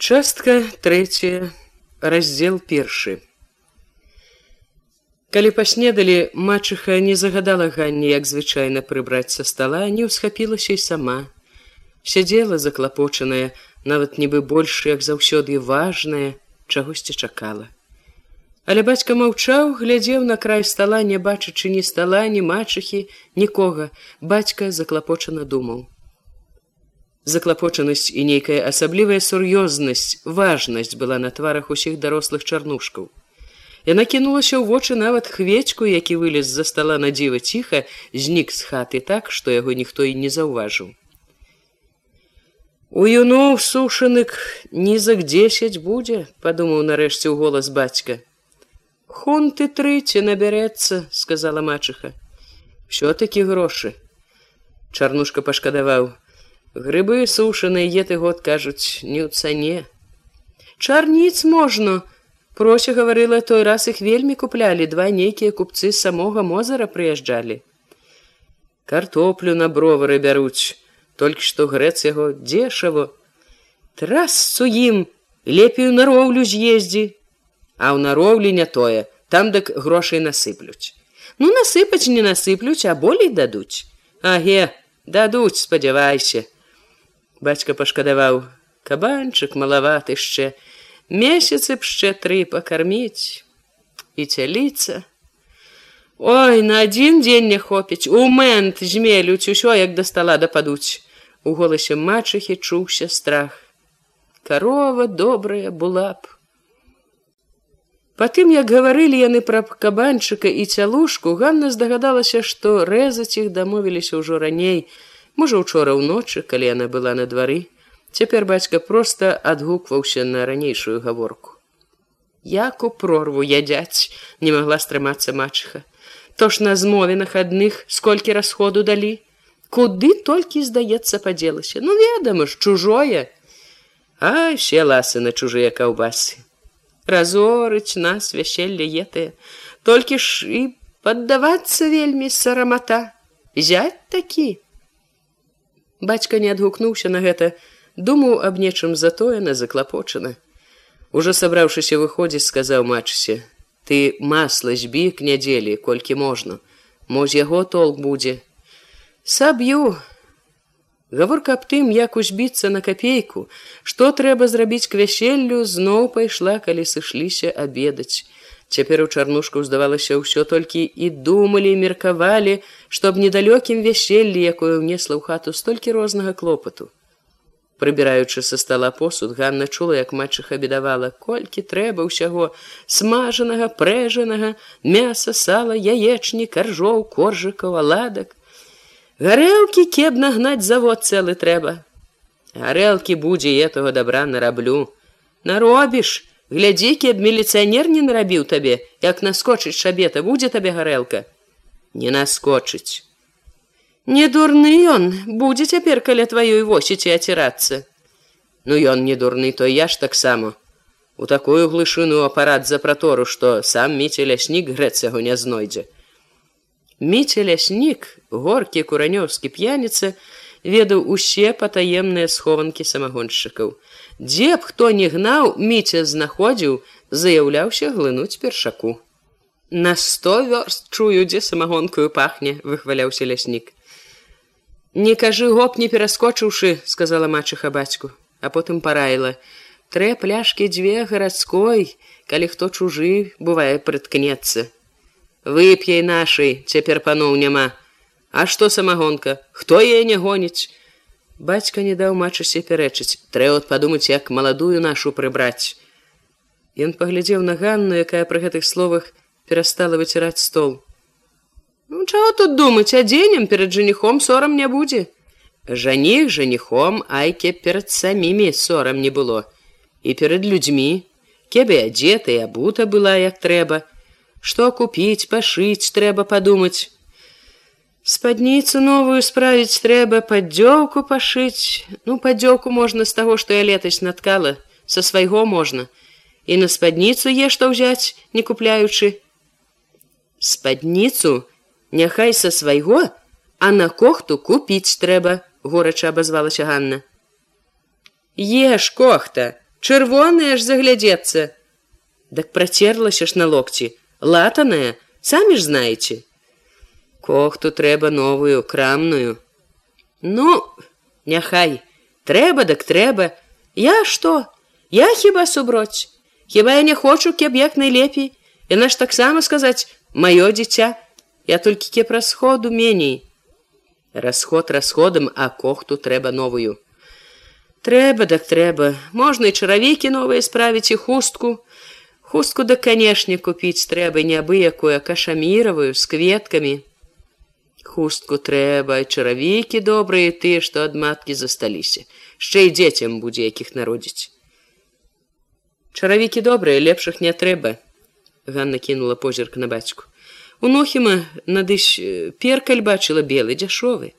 Частка третья, раздзел першы. Калі паснедалі, мачыха не загадала ганні, як звычайна прыбраць са стала, не ўсхапілася і сама. Сядзела заклапочаная, нават нібы больш, як заўсёды важная, чагосьці чакала. Але бацька маўчаў, глядзеў на край стала, не бачачы ні стала, ні мачыхі, нікога, бацька заклапочана думаў заклапочанасць і нейкая асаблівая сур'ёзнасць важнасць была на тварах усіх дарослых чарнушкаў. Яна кінулася ў вочы нават хвечку які вылез за стола на дзіва ціха знік з хаты так што яго ніхто і не заўважыў. У юноў сушанык нізак дзесяць будзе падумаў нарэшце ў голас бацька. Хун ты трыці набярэцца сказала мачыха все такі грошы чарнушка пашкадаваў Грыбы сушаныя еты год кажуць не ў цане. Чарніц можна, Прося гаварыла той раз іх вельмі куплялі два нейкія купцы самога мозара прыязджалі. Картоплю на бровары бяруць, толькі што грэц яго дзешаво. Трасцу ім лепею на роўлю з'ездзі, А ў нароўлі не тое, там дык грошай насыплюць. Ну насыпаць не насыплюць, а болей дадуць. Аге, дадуць, спадзявайся бацька пашкадаваў кабанчык малаваты яшчэ месяцы б яшчэ тры пакарміць і цяліцца ой на адзін дзень не хопіць у мэнт змелюць усё як да стала дападуць у голасе мачыхі чуўся страх. Карова добрая была б Потым, як гаварылі яны пра кабанчыка і цялушку, Ганна здагадалася, што рэзаць іх дамовіліся ўжо раней, Можа, учора ўночы, калі яна была на двары, цяпер бацька проста адгукваўся на ранейшую гаворку. Як у прорву ядяць, не магла стрымацца мачыха. То ж на змовінах адных сколькі расходу далі, куды толькі здаецца падзелася, ну ведама ж чужое, А все ласы на чужыя каўбасы. Разорыць нас вяселле етыя, толькі ж і паддавацца вельмі сарамата, зять такі, Бацька не адгукнуўся на гэта, думаў аб нечым затоена заклапочана. Ужо сабраўшыся выходзіць, сказаў матчысе: « Ты масла збі к нядзелі, колькі можна. Мож яго толк будзе. Саб'ю. Гаворка аб тым, як узбіцца на капейку, што трэба зрабіць к вяселлю, зноў пайшла, калі сышліся абедаць. Цяпер у чарнушку здавалася ўсё толькі і думалі, меркавалі, што аб недалёкім вяселлі, якое ўнесла ў хату столькі рознага клопату. Прыбіраючы са стала посуд, Ганна чула, як матчыха бедавала, колькі трэба ўсяго смажанага, прэжанага, мяса, сала, яечні, каржоў, коржыкаў, аладак. Гарэлкі кеб нагнаць завод цэлы трэба. Гарэлкі будзе этого добра нараблю. Наробіш, глядзікі аб міліцыянер не нарабіў табе як наскочыць шабета будзе табе гарэлка. Не наскочыць. Не дурны ён будзе цяпер каля тваёй восіці ацірацца. Ну ён не дурны то я ж таксама. У такую глышыну апарат за пратору што сам міце ляснік грэц яго не знойдзе. Міце ляснік горкі куранёўскі п'яніца ведаў усе патаемныя схованкі самагоншчыкаў Дзе б хто не гнаў, міця знаходзіў, заяўляўся глынуць першаку. На сто вёрст чую, дзе самагонкую пахне, выхваляўся ляснік. Не кажы гоп не пераскочыўшы, сказала мачыха бацьку, а потым параіла: Трэ пляшкі дзве гарадской, калі хто чужы, бывае прыткнецца. Вып'яй нашай, цяпер паноў няма. А што самагонка, хто яе не гоніць? Бацька не даў мачысе пярэчыць, трэба падумаць, як маладую нашу прыбраць. Ён паглядзеў на ганну, якая пры гэтых словах перастала выціраць стол. Ну, чаго тут думаць, адзенем перад жаніхом сорам не будзе. Жаніх жаніхом, айке перад самімі сорам не было. І перад людзьмі, кебе адзета і абута была як трэба. Што купіць, пашыць трэба падумаць спадніцу новую справіць трэба паддзёўку пашыць. Ну паддзёўку можна з таго што я летась наткала са свайго можна. І на спадніцу е што ўзяць не купляючы. Спадніцу няхай са свайго а на кохту купіць трэба горача абазвалася Ганна. Еш кохта чырвоная ж заглядзецца. Дак працерлася ж на локці, латаная, самі ж знаеце. Кохту трэба новую крамную. Ну, няхай, трэба дак трэба, Я што? Я хіба суброць. Хіба я не хочу кеб як найлепей, Яна ж таксама сказаць маё дзіця, я толькі кеп расходу меней. Расход расходам, а кохту трэба новую. Трэба дак трэба, можна і чаравікі новыя справіць і хустку. Хустку да канешне купіць трэба неабыякую кашаміравую з кветкамі. Хустку трэба, чаравікі добрыя тыя, што ад маткі засталіся. Шчэ і дзецям будзе якіх народзіць. Чаравікі добрыя, лепшых не трэба. Ганна кінула позірк на бацьку. У нохіма надысь перкаль бачыла белы дзяшовы.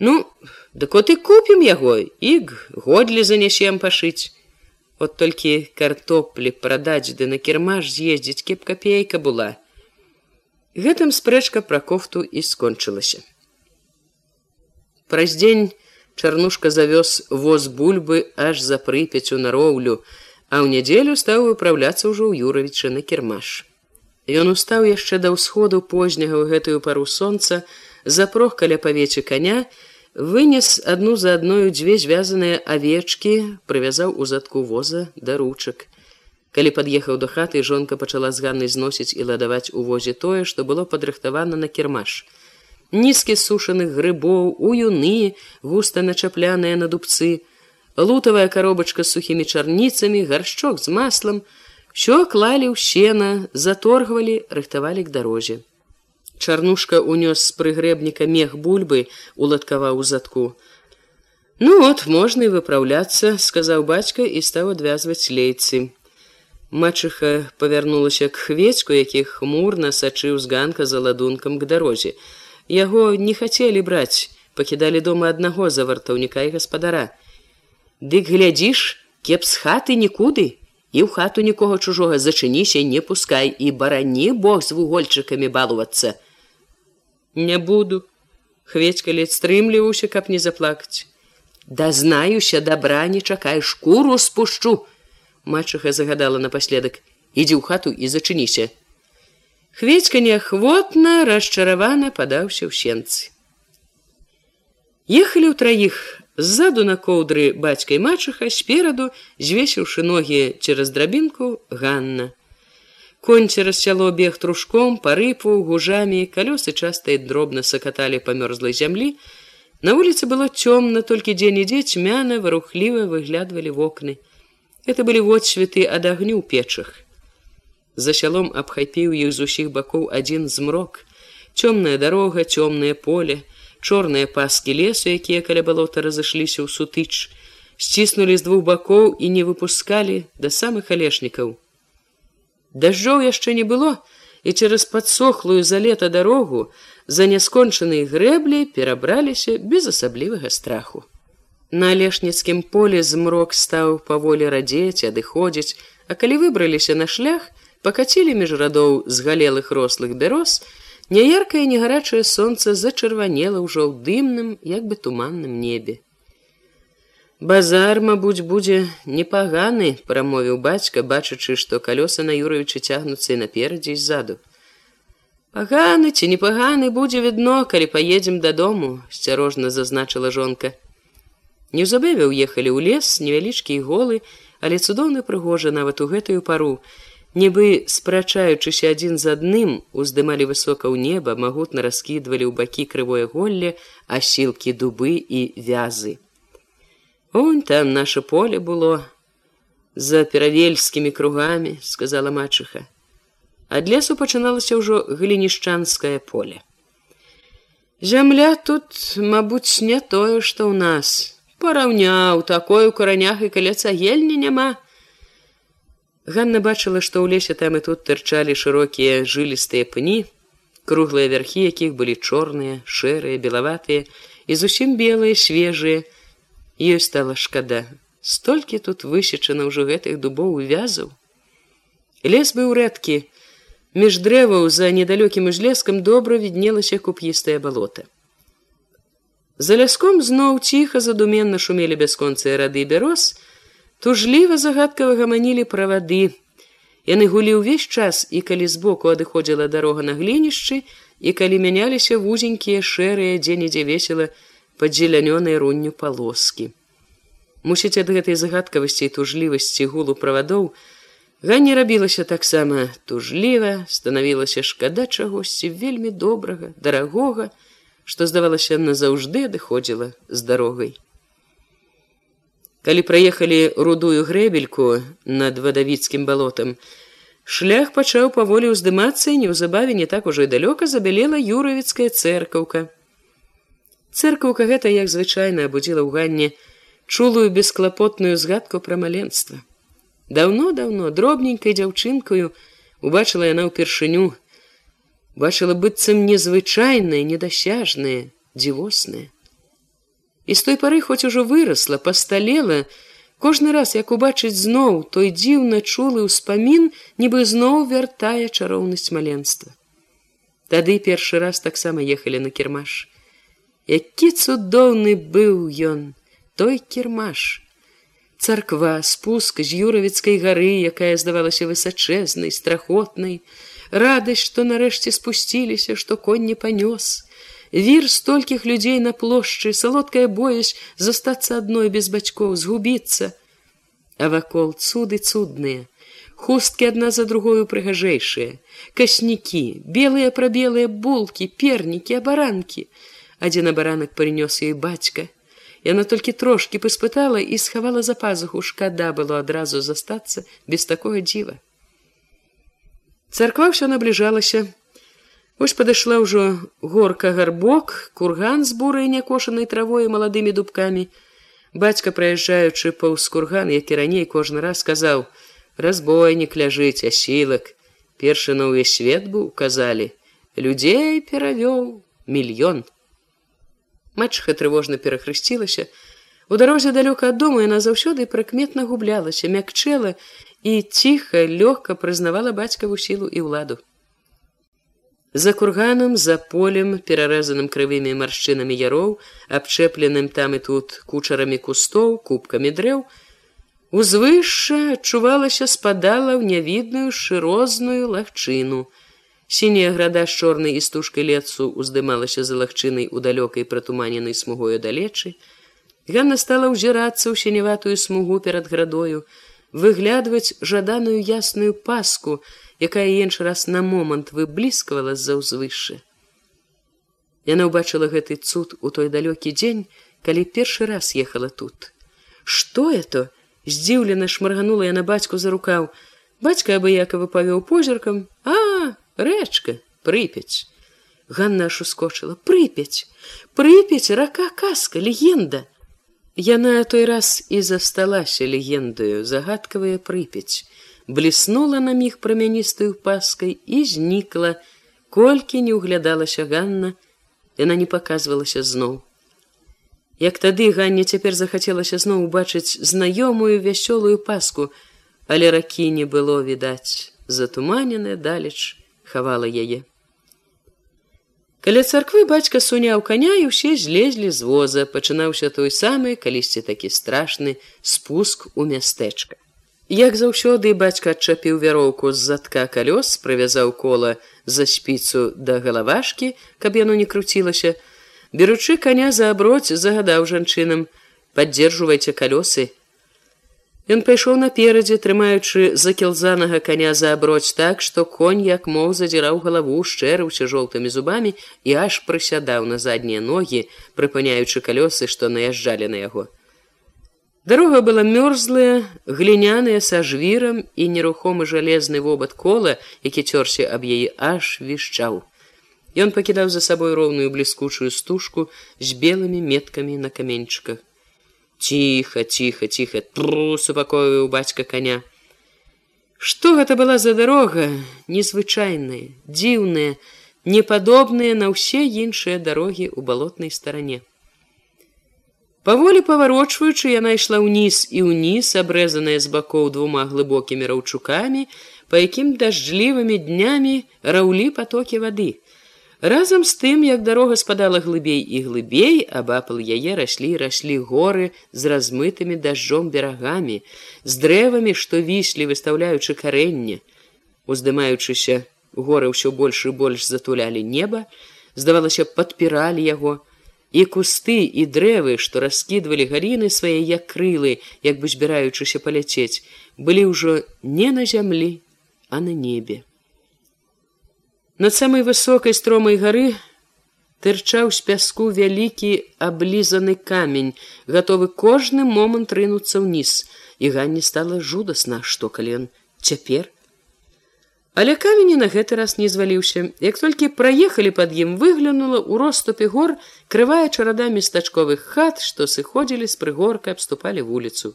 Ну, дык от і купім яго і годлі занясем пашыць. От толькі картоплі прадаць ды на кірмаш з'ездзіць, кеп капейка была. Гэтым спрэчка пра кофту і скончылася. Праз дзень чарнушка завёз воз бульбы аж за прыпяцю на роўлю, а ў нядзелю стаў выпраўляцца ўжо ў юравічы на кірмаш. Ён устаў яшчэ да ўсходу позняга ў гэтую пару сонца, запрох каля павечы коня, вынес адну за адною дзве звязаныя авечкі, прывязаў у задку воза да ручак. Калі пад'ехаў да хаты, жонка пачала з ганнай зносіць і ладаваць у возе тое, што было падрыхтавана на кірмаш. Нізкі сушаных грыбоў, у юны, густа начапляныя на дубцы, лутавая коробачка з сухімі чарніцамі, гаршчок з маслам, ўсё клалі ў сена, заторгвалі, рыхтавалі к дарозе. Чарнушка унёс з прыгрэбніка мех бульбы, уладкаваў у задку. Ну от можна і выпраўляцца, сказаў бацька і стаў адвязваць лейцы. Мачыха павярнулася к хвецьку, які хмурна сачыў з ганка за ладункам к дарозе. Яго не хацелі браць, пакідалі дома аднаго за вартаўніка і гаспадара. Дык глядзіш, кеп з хаты нікуды, і ў хату нікога чужога зачыніся не пускай і барані бог з вугольчыкамі балувацца не буду хвецька ледь стрымліваўся каб не заплакаць да знаюся добра не чакай шкуру спушчу мачыха загадала напаследак ідзі ў хату і зачыніся хвецька неахвотна расчаравана падаўся ў сенцы ехалі ў траіх Ззаду на коўдры бацькай мачыха спераду, звесіўшы ногі цераз драбінку Ганна. Конь цераз сяло бег трушком, парыпу, гужамі, калёсы часта і дробна сакаталі па мёрзлай зямлі. На вуліцы было цёмна, толькі дзень-ідзе цьмяна, варухліва выглядвалі вокны. Это былі водсветы ад агню ў печах. За сялом абхапіў іх з усіх бакоў адзін змрок. Цёмная дарога, цёмнае поле, чорныя паскі лесу, якія каля балота разышліся ў сутыч, сціснулі з двух бакоў і не выпускалі да самых алешнікаў. Дажджоў яшчэ не было, і цераз падсохлую за лета дарогу за няскончанай грэблі перабраліся без асаблівага страху. На алешніцкім поле змрок стаў паволі радзець, адыходзіць, а калі выбраліся на шлях, пакацілі між радоў згалелых рослых бяроз, Няяркае негарачае сонца зачырванела ўжо ў дымным, як бы туманным небе. Базар, мабуць, будзе непаганы, прамовіў бацька, бачачы, што калёса на юрывічы цягнуцца і наперадзе і ззаду. Паганы ці непаганы будзе відно, калі паедзем дадому, сцярожна зазначыла жонка. Неўзабаве ўехалі ў лес, невялічкі і голы, але цудоўна прыгожа нават у гэтую пару, нібы спрачаючыся адзін з адным уздымалі высока ў неба магутна раскідвалі ў бакі крывое голле асілкі дубы і вязы. Он там наше поле было за перавельскімі кругамі сказала мачыха ад лесу пачыналася ўжо глінішчанскае поле. Зямля тут мабуць не тое што ў нас параўняў такой у каранях і каля цагельні няма Ганна бачыла, што ў лесе там і тут тырчалі шырокія жылістыя пні, круглыя вярхі якіх былі чорныя, шэрыя, белаватыя і зусім белыя, свежыя. Ёй стала шкада. Столькі тут высечана ўжо гэтых дубоў вязаў. Лес быў рэдкі. Між дрэваў за недалёкім узлескам добра віднелася куп'істае балота. За ляском зноў ціха задуменна шумелі бясконцыя рады бяроз, Тужліва загадкава гаманілі правады. Яны гулі ўвесь час і калі збоку адыходзіла дарога на глінішчы і калі мяняліся вузенькія шэрыя дзе-нідзе весела падзелянёнай рунню палоскі. Мусіць ад гэтай загадкавасці і тужлівасці гулу правадоў, Ганне рабілася таксама тужліва, станавілася шкада чагосьці вельмі добрага, дарагога, што здавалася назаўжды адыходзіла з дарогай. Калі праехалі рудую грэбельку над вадавіцкім балотам, шлях пачаў паволі ўздымацца і неўзабаве не так ужо і далёка забялела юравіцкая цэркаўка. Цэркаўка гэта, як звычайна абудзіла ў ганне чулую бесклапотную згадку пра маленства. Даўно-даўно дробненькай дзяўчынкаю убачыла яна ўпершыню, бачыла быццам незвычайнае, недасяжнае, дзівоснае. І з той пары хоць ужо вырасла, пасталела, кожны раз як убачыць зноў той дзіўна чулы ўспамін, нібы зноў вяртае чароўнасць маленства. Тады першы раз таксама ехалі на кірмаш. Які цудоўны быў ён, той кірмаш. Царква, спуск з юравіцкай гары, якая здавалася высачэзнай, страхотнай, радасць, што нарэшце спусціліся, што конь не панёс. Вір столькіх людзей на плошчы, салодкая боязь застацца адной без бацькоў, згубіцца. А вакол цуды цудныя, хусткі адна за другою прыгажэйшыя, каснікі, белыя прабелыя булкі, пернікі, абаранкі. Адзін абаранак прынёс ёй бацька. Яна толькі трошки паспытала і схавала за пазуху, шкада было адразу застацца без такога дзіва. Царква ўсё набліжалася. Вось падышла ўжо горка гарбок, курган з бурай някошанай травой маладымі дубкамі. Бацька, праязджаючы паўз курган, які раней кожны раз сказаў: разбойнік ляжыць, асілак. Першы на ўвесь свет быў казалі: людзей перавёў мільён. Мачха трывожна перахрысцілася. У дарозе далёка ад дома яна заўсёды прыкметна гублялася, мякчэла і ціха лёгка прызнавала бацькаву сілу і ўладу. За курганам за полем перарэзаным крывымі маршчынамі яроў, абчэпленым там і тут кучарамі кустоў, кубкамі дрэў, узвышша адчувалася спадала ў нявідную шырозную лагчыну. Сіняя града з чорнай істужкай лецу уздымалася за лагчынай у далёкай пратуманенай смугою далечы. Ганна стала ўзірацца ў сіняватую смугу перад градою, выглядваць жаданую ясную паску, якая іншы раз на момант выбліскавала з-за ўзвышшы. Яна ўбачыла гэты цуд у той далёкі дзень, калі першы раз ехала тут. Што это? здзіўлена шмарганула яна бацьку за рукаў. Бацька абыякавы павёў позіркам: А, рэчка, прыпяць. Ганна аж ускочыла: прыпяць, прыпяць, рака каска, легенда. Яна той раз і засталася легендаю, загадкавая прыпяць, бліснула на міг прамяністую паскай і знікла, колькі не ўглядалася Ганна, яна не паказвалася зноў. Як тады Ганне цяпер захацелася зноў убачыць знаёмую вясёлую паску, але ракі не было відаць, затуманеная далеч хавала яе. Каля царквы бацька суняў каня і ўсе злезлі з воза, пачынаўся той самы, калісьці такі страшны спуск у мястэчка. Як заўсёды бацька адчапіў вяроўку з задка калёс, правязаў кола за спіцу да галавашкі, каб яно не круцілася, беручы каня за аброць загадаў жанчынам: поддержвайце калёсы, Ён пайшоў наперадзе, трымаючы закілзанага коня за аброць так, што конь як моў задзіраў галаву, шчэрыўся жоўтымі зубамі і аж прысядаў на заднія ногі, прыпыняючы калёсы, што наязджалі на яго. Дарога была мёрзлая, гліняная са жвірам і нерухомы жалезны вобат кола, які цёрся аб яе аж вішчаў. Ён пакідаў за сабой роўную бліскучую стужку з белымі меткамі на каменьчыках ціха ціха ціха тру супакою бацька коня. Что гэта была за дарога незвычайная дзіўная непадобныя на ўсе іншыя дарогі ў балотнай старане паволі паварочваючы яна ішла ўніз і ўніз абрэзаная з бакоў двума глыбокімі раўчукамі па якім дажджлівымі днямі раўлі потокі вады Разам з тым, як дарога спадала глыбей і глыбей, абапал яе раслі і раслі горы з размытымі дажджом берагамі, з дрэвамі, што віслі, выстаўляючы карэнне. Уздымаючыся, горы ўсё больш і больш затулялі неба, здавалася, падпіралі яго, і кусты і дрэвы, што раскідвалі галіны свае як крылы, як бы збіраючыся паляцець, былі ўжо не на зямлі, а на небе. Над самай высокай стромай гары тырчаў з пяску вялікі аблізаны камень, гатовы кожны момант рынуцца ўніз, і ганне стала жудасна, што калі ён цяпер. Але камені на гэты раз не зваліўся. Як толькі праехалі пад ім выглянула ў роступе гор, крывая чарада местачковых хат, што сыходзілі з прыгорка, абступалі вуліцу.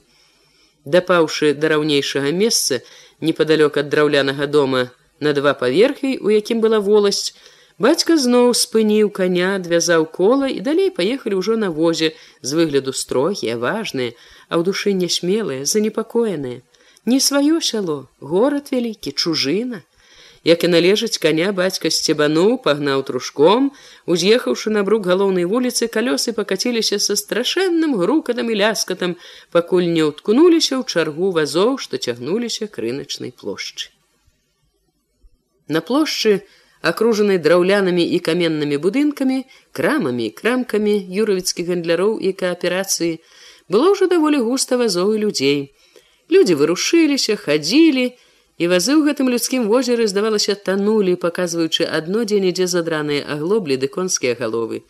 Дапаўшы да раўнейшага месца, непадалёк ад драўлянага дома, на два паверхі, у якім была воласць, бацька зноў спыніў коня, адвязаў кола і далей паехалі ўжо на возе з выгляду строгія, важныя, а ў душы нясмелыя, занепакоеныя. Не сваё сяло, горад вялікі, чужына. Як і належыць коня бацька сцебануў, пагнаў трушком, уз'ехаўшы на брук галоўнай вуліцы, калёсы пакаціліся са страшэнным грукатам і ляскатам, пакуль не ўткнуліся ў чаргу вазоў, што цягнуліся крыначнай плошчы. На плошчы, акружанай драўлянымі і каменнымі будынкамі, крамамі, крамкамі юравіцкіх гандляроў і кааперацыі, было ўжо даволі густа вазоў і людзей. Людзі вырушыліся, хадзілі, і вазы ў гэтым людскім возеры, здавалася, танулі, паказваючы адно дзе-нідзе задраныя аглоблі ды конскія галовы.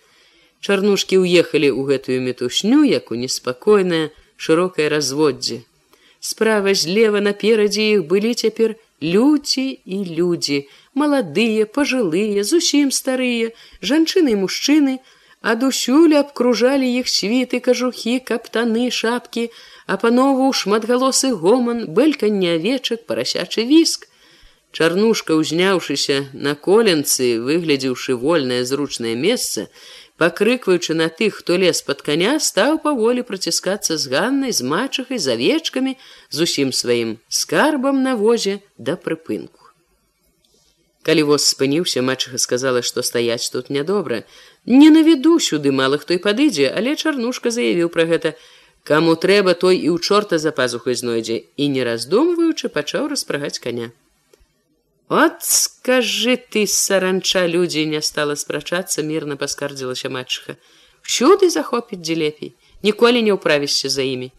Чарнушкі ўехалі ў гэтую метушню, як у неспакойнае, шырокае разводдзе. Справа злева наперадзе іх былі цяпер, людзі і людзі, маладыя, пажылыя, зусім старыя, жанчыны і мужчыны, адусюль абкружалі іх світы, кажухі, каптаны, шапкі, а панову шматгалосы гоман, бэльканне авечак, парасячы віск. Чарнушка, узняўшыся на коленцы, выглядзеўшы вольнае зручнае месца, пакрыкваючы на тых, хто лез пад каня, стаў паволі праціскацца з ганнай з мачахай з авечкамі з усім сваім скарбам на возе да прыпынку. Калі воз спыніўся, мачаха сказала, што стаяць тут нядобра. Не наведу сюды мала хто і падыдзе, але чарнушка заявіў пра гэта: Каму трэба той і ў чорта за пазухай знойдзе і не раздумваючы пачаў распрагаць каня. От скажы ты саранча людзей не стала спрачацца мірна паскардзілася матчыха всюды захопіць дзе лепей ніколі не ўправішся за імі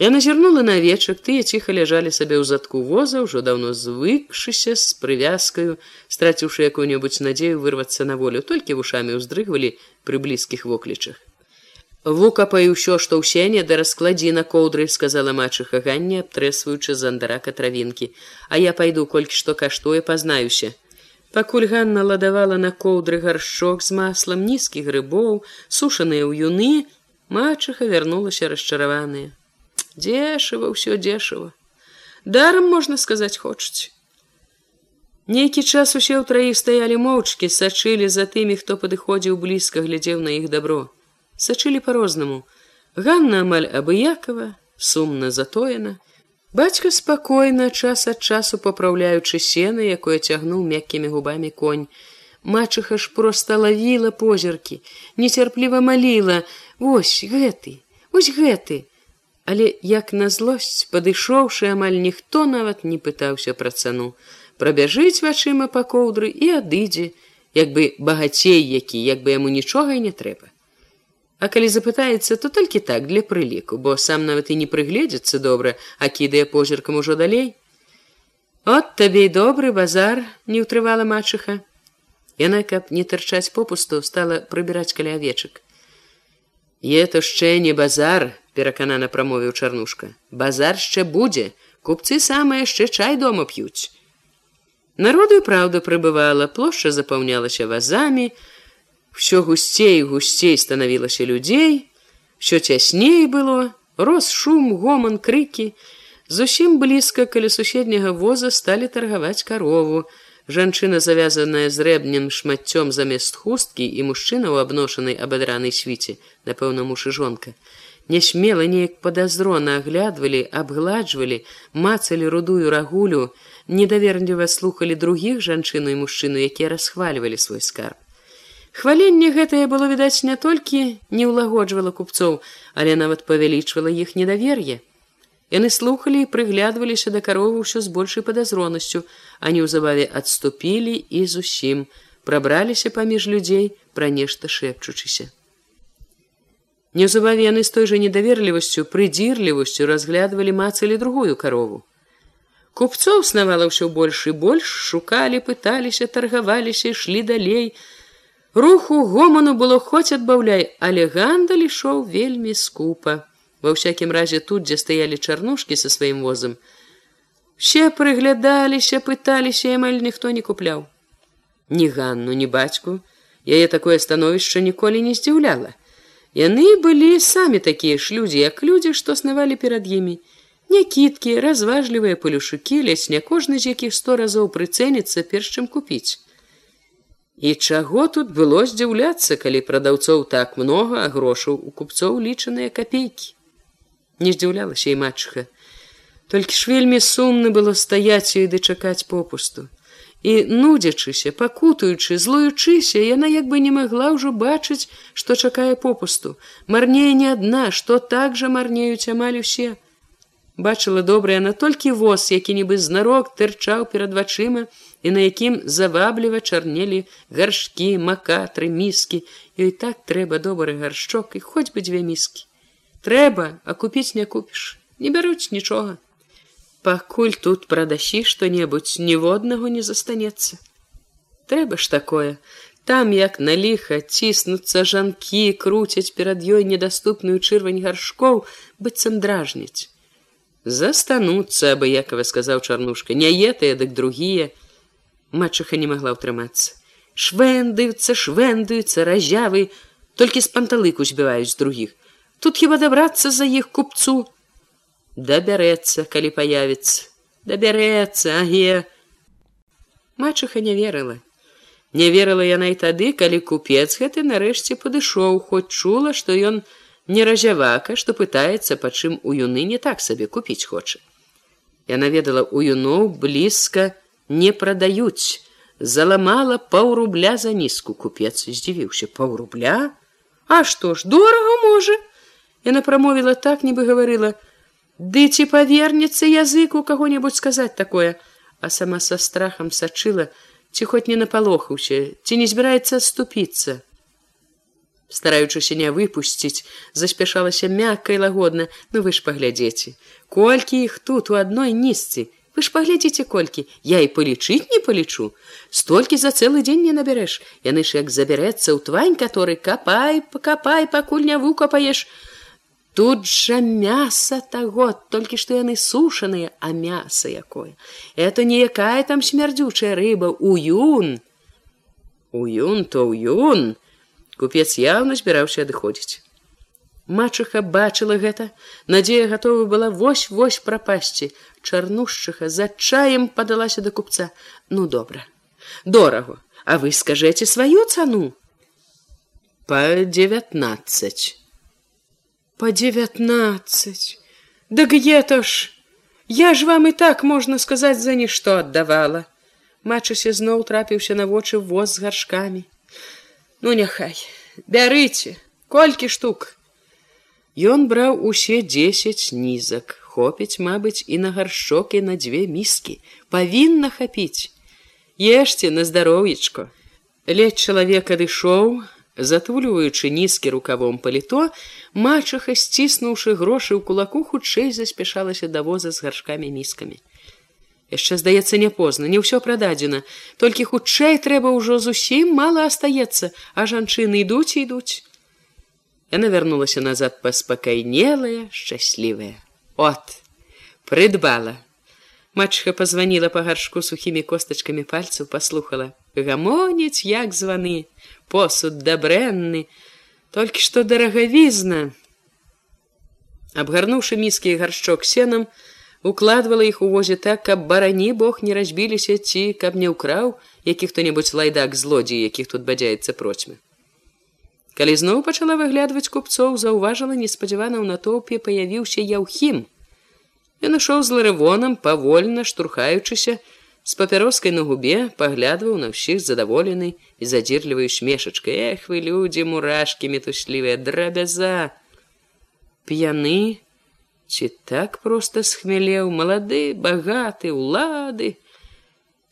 я назірнула на вечак тыя ціха ляжалі сабе ў задку воза ўжо даўно звыкшыся з прывязкаю страціўшы якую-небудзь надзею вырвацца на волю толькі вушамі ўздрыгвалі пры блізкіх воклічах Вукапай усё, што ў сене да раскладзі на коўдры, сказала мачыха ганне, абтрэсваючы зандарака травінкі, А я пайду колькі што каштуе, пазнаюся. Пакуль Ганна ладавала на коўдры гаршчок з маслам нізкіх грыбоў, сушаныя ў юны, мачыха вярнулася расчараваная. Дзешыва ўсё дзешыва. Дарам можна сказаць хочуць. Нейкі час усе ў траіх стаялі моўчкі, сачылі за тымі, хто падыходзіў блізка, глядзеў на іх дабро сачылі по-рознаму. Ганна амаль абыякова, сумна затоена. Бацька спакойна час ад часу папраўляючы сена, якое цягнуў мяккімі губамі конь. Мачыха ж проста лавіла позіркі, нецярпліва маліла: Вось гэты, ось гэты. Але як на злосць, падышоўшы амаль ніхто нават не пытаўся пра цану, прабяжыць вачыма па коўдры і адыдзе, як бы багацей які, як бы яму нічога і не трэба. А калі запытаецца, то толькі так для прыліку, бо сам нават і не прыгледзецца добра, а кідае позіркам ужо далей. От табе і добры базар не ўтрывала мачыха. Яна, каб не тырчаць попусту, стала прыбіраць каля авечак. Е то яшчэ не базар, пераканана прамовіў чарнушка. Базар яшчэ будзе, купцы самыя яшчэ чай дома п'юць. Народу і праўда прыбывала, плошча запаўнялася вазамі, Всё гусцей гусцей станавілася людзей, що цясней было, рос шум, гоман, крыкі. Зусім блізка каля суседняга воза сталі таргаваць карову. Жанчына, завязаная зрэбным шмаццём замест хусткі і мужчына ў абношанай абадранай свіце, напэўна, муж і жонка. нясмела неяк падазрона аглядвалі, абгладжвалі, мацалі рудую рагулю, недаверліва слухали другіх жанчыну і мужчыну, якія расхвальвалі свой скарб. Хваленне гэтае было відаць не толькі не ўлагоджвала купцоў, але нават павялічвала іх недавер'е. Яны слухали і прыглядваліся да каровы ўсё з большай падазронасцю, а неўзабаве адступілі і зусім прабраліся паміж людзей пра нешта шэпчучыся. Неўзабаве яны з той жа недаверлівасцю, прыдзірлівасцю разглядвалі мацалі другую карову. Купцоў снавала ўсё больш і больш, шукалі, пыталіся, таргаваліся, ішлі далей. Руху гоману было хоць адбаўляй, але гандаль ішоў вельмі скупа. Ва ўсякім разе тут, дзе стаялі чарнушкі са сваім возам. Все прыглядаліся, пыталіся, амаль ніхто не купляў. Ні Ганну, ні бацьку, яе такое становішча ніколі не здзіўляла. Яны былі самі такія ж людзі, як людзі, што снавалі перад імі. Някіткі, разважлівыя палюшукі, ледзь не кожны з якіх сто разоў прыцэніцца перш чым купіць. І чаго тут было здзіўляцца, калі прадаўцоў так многа, а грошаў у купцоў лічаныя капейкі? Не здзіўлялася і матчха толькі ж вельмі сумна было стаяць і дачакаць попусту. І нудзячыся пакутуючы злуючыся яна як бы не магла ўжо бачыць што чакае попусту. Марнее не адна што так жа марнеюць амаль усе. Бачыла добрая на толькі воз які нібы знарок тырчаў перад вачыма і на якім завабліва чарнелі гаршкі макатры міскі ёй так трэба добры гаршчок і хоць бы дзве міскі трэба а купіць не купіш не бяруць нічога пакуль тут прадасі што-небудзь ніводнага не застанецца. Трэба ж такое. Там як на ліха ціснуцца жанкі круцяць перад ёй недаступную чырвань гаршкоў быццам дражніць застануцца абыякова сказаў чарнушка не етыя дык другія матчаха не магла ўтрымацца. Швендаюцца швендаюцца разявы. Толькі з панталыку збіваюць другіх. Тут хіба дабрацца за іх купцу? Дабярэцца калі появіцца дабярэцца аге. Мачыха не верыла. Не верыла яна і тады калі купец гэты нарэшце падышоў хоць чула што ён не разявака што пытаецца па чым у юны не так сабе купіць хоча. Яна ведала у юноў блізка не прадаюць заламала паўрубля за нізку купец здзівіўся паўрубля а што ж дорага можа Яна прамовіла так, нібы гаварыла: « Ды ці павернецца язык у каго-небудзь сказаць такое, а сама са страхам сачыла, ці хоць не напалохаўся, ці не збіраецца адступіцца. Стараючыся не выпусціць, заспяшалася мякка і лагодна, ну вы ж паглядзеце. Колькі іх тут у адной нізцы, Вы ж паглядзіце колькі, я і палічыць не палічу. Столькі за цэлы дзень не набярэш. Яны ж як забярэцца ў твань, который капай, пакапай, пакуль не выкапаеш, тут жа мяса таго толькі што яны сушаныя а мяса якое. Это не якая там смярдзючая рыба. Уюн! Уюн то ўюн! Купец яўна збіраўся адыходзіць мачыха бачыла гэта. Надзея гатова была вось вось прапасці. Чарнушчыха за чаем падалася да купца. Ну добра. Дорого а вы скажэце сваю цану. По девятнадцать по девятнадцать да где-то ж! Я ж вам і так можна сказаць за нішто аддавала. Мачыся зноў трапіўся на вочы воз з гаршкамі. Ну няхай бярыце колькі штук Ён браў усе дзесяць нізак хопіць мабыць і на гаршчок і на дзве міскі павінна хапіць ешце на здароўечко ледь чалавек адышоў затульваючы нізкі рукавом паліто мачаха сціснуўшы грошы ў кулаку хутчэй заспяшалася да воза з гаршкамі міскамі яшчэ здаецца не позна не ўсё прададзена толькі хутчэй трэба ўжо зусім мала астаецца а жанчыны ідуць ідуць яна вярнулася назад паспакайнелая шчаслівая. От прыдбала. Мачха позвонила по гаршку сухімі костачкамі пальцаў паслухала. Гамоніць як званы посуд дабрэнны толькі што дарагавізна. Абгарнуўшы міскі гаршчок сенам укладвала іх у возе так каб барані бог не разбіліся ці каб не ўкраў які хто-небудзь лайдак злодзей якіх тут бадзяецца процьмы Калі зноў пачала выглядваць купцоў, заўважыла неспадзявана ў натоўпе паявіўся яўхім. Ён ішоў з ларывонам, павольна штурхаючыся, з папяроскай на губе паглядваў на ўсіх задаволены і задзірлівай смешачкай эх вы людзі мурашкі метуслівыя драбяза! П'яны? Ці так проста схмялеў? Малады багаты улады!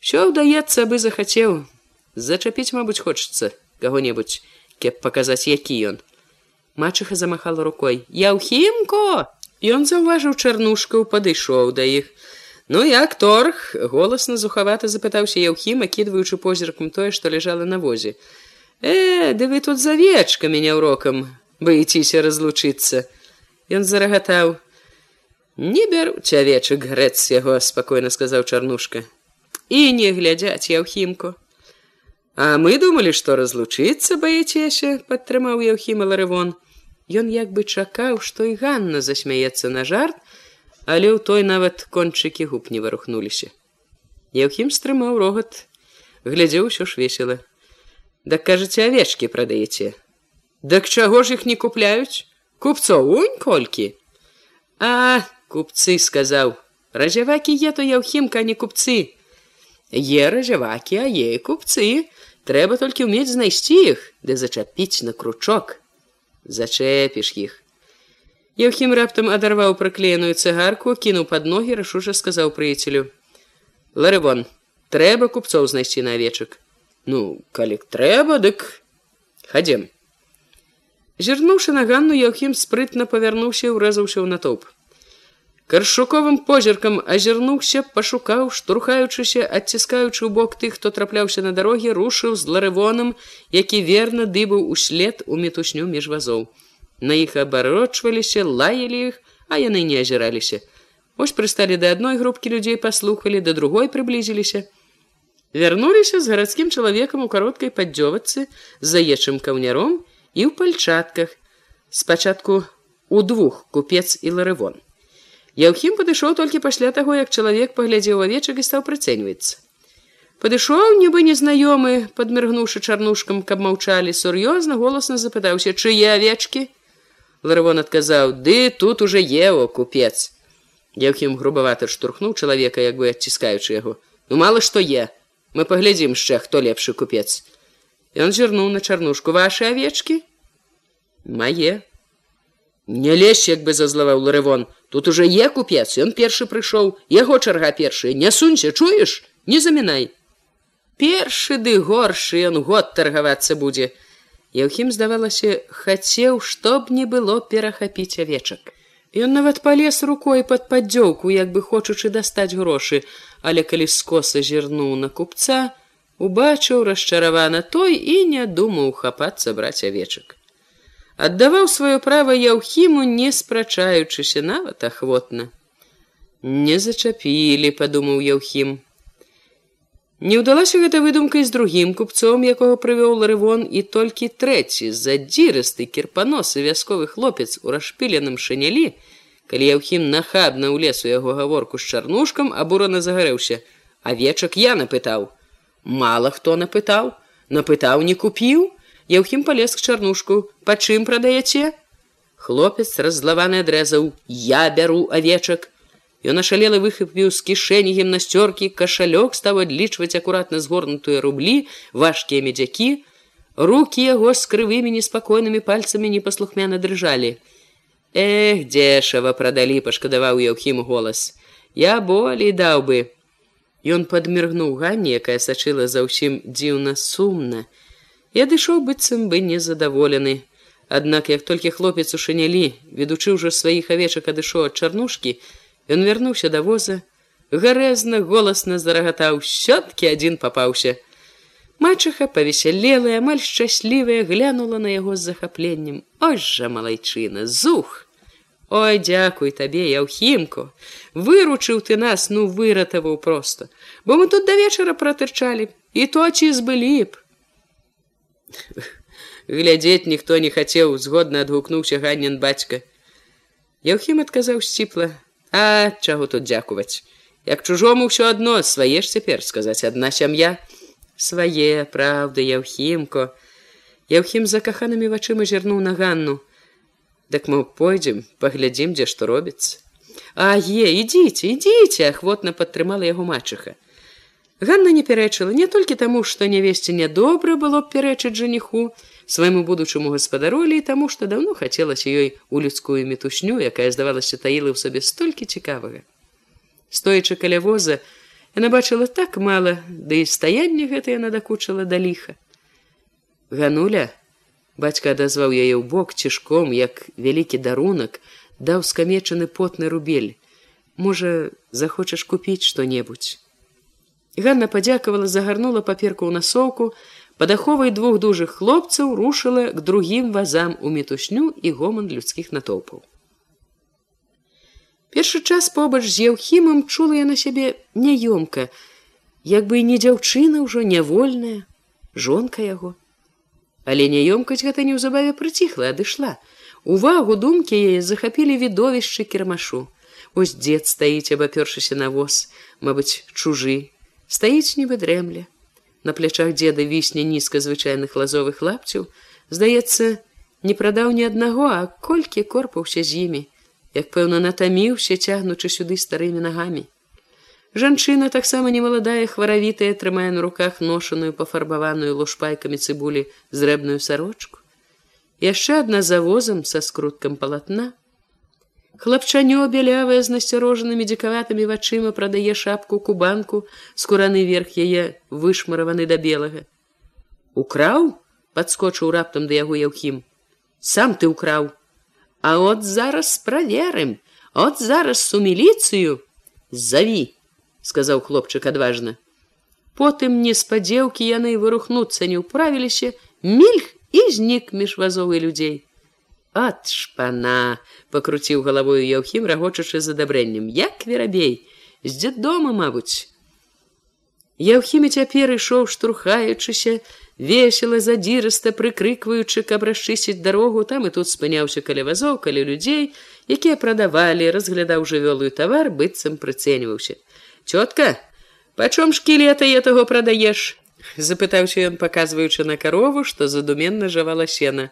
Все ўдаецца бы захацеў. Зачапіць мабыць хочацца каго-небудзь кеп паказаць які ён мачыха замахала рукой я ў хімко ён заўважыў чарнушкаў падышоў да іх Ну як торг голасна зухавата запытаўся Яўхім, акідваючы позіркам тое, што ляжала на возе. Э, ды вы тут завечка мяне ўрокам баіцеся разлучыцца. Ён зарагатаў: Не бяру цявечак грэц яго спакойна сказаў чарнушка. І не глядзяць яўхімку. А мы думалі, што разлучыцца баецеся, падтрымаў Яўхіма Ларывон. Ён як бы чакаў, што і Ганна засмяецца на жарт, але ў той нават кончыкі губ не варухнуліся. Яўхім стрымаў рогат, глядзеў усё ж весела. Дак кажаце авечкі прадаеце. Дак чаго ж іх не купляюць? Купцоў унь колькі. А купцы сказаў: Ражавакі е то яўхімка не купцы. Е ражавакі, а е купцы, трэба толькі ўмець знайсці іх, ды зачапіць на кручок. Зачэпіш іх. Яўхім раптам адарваў праклееную цыгарку, кінуў пад ногі, рашуша сказаў прыяцелю: « Ларывон, трэба купцоў знайсці на авечак. Ну, калі трэба, дык хадзем. Зірнуўшы на ганну, Яўхім спрытна павярнуўся і ўрэзаўся ў натоўп. Каршуковым позіркам азірнуўся, пашукаў, штурхаючыся, адціскаючы ў бок тых, хто трапляўся на дарогі, рушыў з ларывонам, які верна дыбаў услед у мітусню між вазоў. На іх абарочваліся, лаялі іх, а яны не азіраліся. Вось прысталі да адной групкі людзей паслухалі, да другой прыблізіліся. Вярнуліся з гарадскім чалавекам у кароткай паддзёвацы з заечым каўняром і ў пальчатках. Спачатку у двух купец і ларывон. Яўхім падышоў толькі пасля таго, як чалавек паглядзеў авечак і стаў прыцэньваецца. Падышоў нібы незнаёмы, падміргнуўшы чарнушкам, каб маўчалі, сур'ёзна голасна запытаўся, чые авечкі, Ларывон адказаў: Ды тут уже ео купец. Яўхім грубавата штурхнуў чалавека, як бы адціскаючы яго. Ну мало што е. Мы паглядзім яшчэ, хто лепшы купец. Ён зірнуў на чарнушку ваши авечкі. Мае. Не лезь, як бы зазлаваў Ларывон. Тут уже е купец, ён першы прыйшоў, яго чарга першая, не сунься, чуеш, не замінай. Першы ды горшы ён год таргавацца будзе. Яўхім здавалася, хацеў, чтоб не было перахапіць авечак. Ён нават палез рукой пад паддзёўку, як бы хочучы дастаць грошы, але калі скоса зірнуў на купца, убачыў расчаравана той і не думаў хапацца браць авечак. Аддаваў сваё права яўхіму, не спрачаючыся нават ахвотна. Не зачапілі, падумаў яўхім. Не ўдалася гэта выдумкай з другім купцом, якога прывёў ларывон і толькі трэці задзірысты кірпаносы вясковы хлопец у расшпіленым шанялі, калі Яўхім нахабна ў лесу яго гаворку з чарнушкам абурана загарэўся, а вечак я напытаў: Мала хто напытаў, напытаў не купіў, Яўхім палез к чарнушку, па чым прадаяце? Хлопец раззлаваны адрэзаў: я бяру авечак, Ён ашалела выхапіў з кішэні гімнасцёркі, кашалёк стаў адлічваць акуратна згорнутыя рублі, важкія медзякі. Рукі яго з крывымі неспакойнымі пальцамі непаслухмяна дрыжалі. Эх, дзешава прадалі, пашкадаваў Яўхім голас. Я болей даў бы. Ён падміргнуў ганне, якая сачыла за ўсім дзіўна сумна. Я дышоў быццам бы незадаволены. Аднак як толькі хлопец у шынялі, ведучы ўжо сваіх авечак адышоў ад чарнушкі, Ён вярнуўся да воза, гарэзна голасна зарагатаў щёткі адзін папаўся. Мачыха павесялелая, амаль шчаслівая глянула на яго з захапленнем. Ось жа малайчына, зух! Ой, дзякуй табе, яўхімку, выручыў ты нас, ну выратаваў проста, бо мы тут да вечара пратырчалі і то ці збылі б. Глядзець ніхто не хацеў, згодна адгукнуўся ганнен бацька. Яўхім адказаў сціпла, А чаго тут дзякуваць? Як чужому ўсё адно свае ж цяпер сказаць адна сям'я свае праўды яўхімко Яўхім закаханымі вачыма зірнуў на ганну. Дак мы пойдзем, паглядзім, дзе што робіцца. А е, ідзіце, ідзіце, ахвотна падтрымала яго мачыха. Ганна не пярэчыла не толькі таму, што нявесце нядобра было б пярэчыць жаніху свайму будучаму гаспадаролі і таму, што даўно хацелася ёй у людскую метушню, якая здавалася таіла ў сабе столькі цікавага. Стоячы каля воза, яна бачыла так мала, ды да і стаянне гэта яна дакучыла да ліха. Гануля, бацька адазваў яе ў бок цішком, як вялікі дарунак, даў скамечаны потны рубель. Можа, захочаш купіць што-небудзь. Ганна падзякавала, загарнула паперку ў насоўку, падаховай двух дужых хлопцаў рушыла к другім вазам у метушню і гоман людскіх натоўпаў. Першы час побач з еўхімам чула я на сябе няёмка, як бы і не дзяўчына ўжо нявольная, жонка яго. Але няёмкасць гэта неўзабаве прыціхла адышла. Увагу думкі яе захапілі відовішчы кірмашу. Ось дзед стаіць абапёршыся на воз мабыць чужы стаіць нібы дрэмля на плячах дзеда вісне нізка звычайных лазовых лапцяў здаецца не прадаў ні аднаго а колькі корпаўся з імі як пэўна натаміўся цягнучы сюды старымі нагамі Жанчына таксама немаладая хваравітая трымае на руках ношаную пафарбаваную лушпайкамі цыбулі зрэбную сарочку. Яшчэ адна завозам са скруткам палатна. Хлапчанё бялявая з насцярожанымі дзікаватымі вачыма прадае шапку кубанку, скураны верх яе вышмараваны да белага. Украў, падскочыў раптам да яго яўхім. Сам ты ўкраў. А от зараз праверым, от зараз суміліцыю заві сказаў хлопчык адважна. Потым неспадзеўкі яны вырухнуцца не ўправіліся, мільх і знік між вазовы людзей. Ат шпана пакруціў галавою яўхім рагочачы з адабрэннем, як верабей, з дзеддома, мабуць. Яўхімі цяпер ішоў штурхаючыся, весела задзірыста прыкрыкваючы, каб расчысціць дарогу, там і тут спыняўся каля вазоў, каля людзей, якія прадавалі, разглядаў жывёлую тавар, быццам прыцэньваўся цётка пачом шкілета этого прадаеш запытаўся ён паказваючы на карову што задуменна жавала сена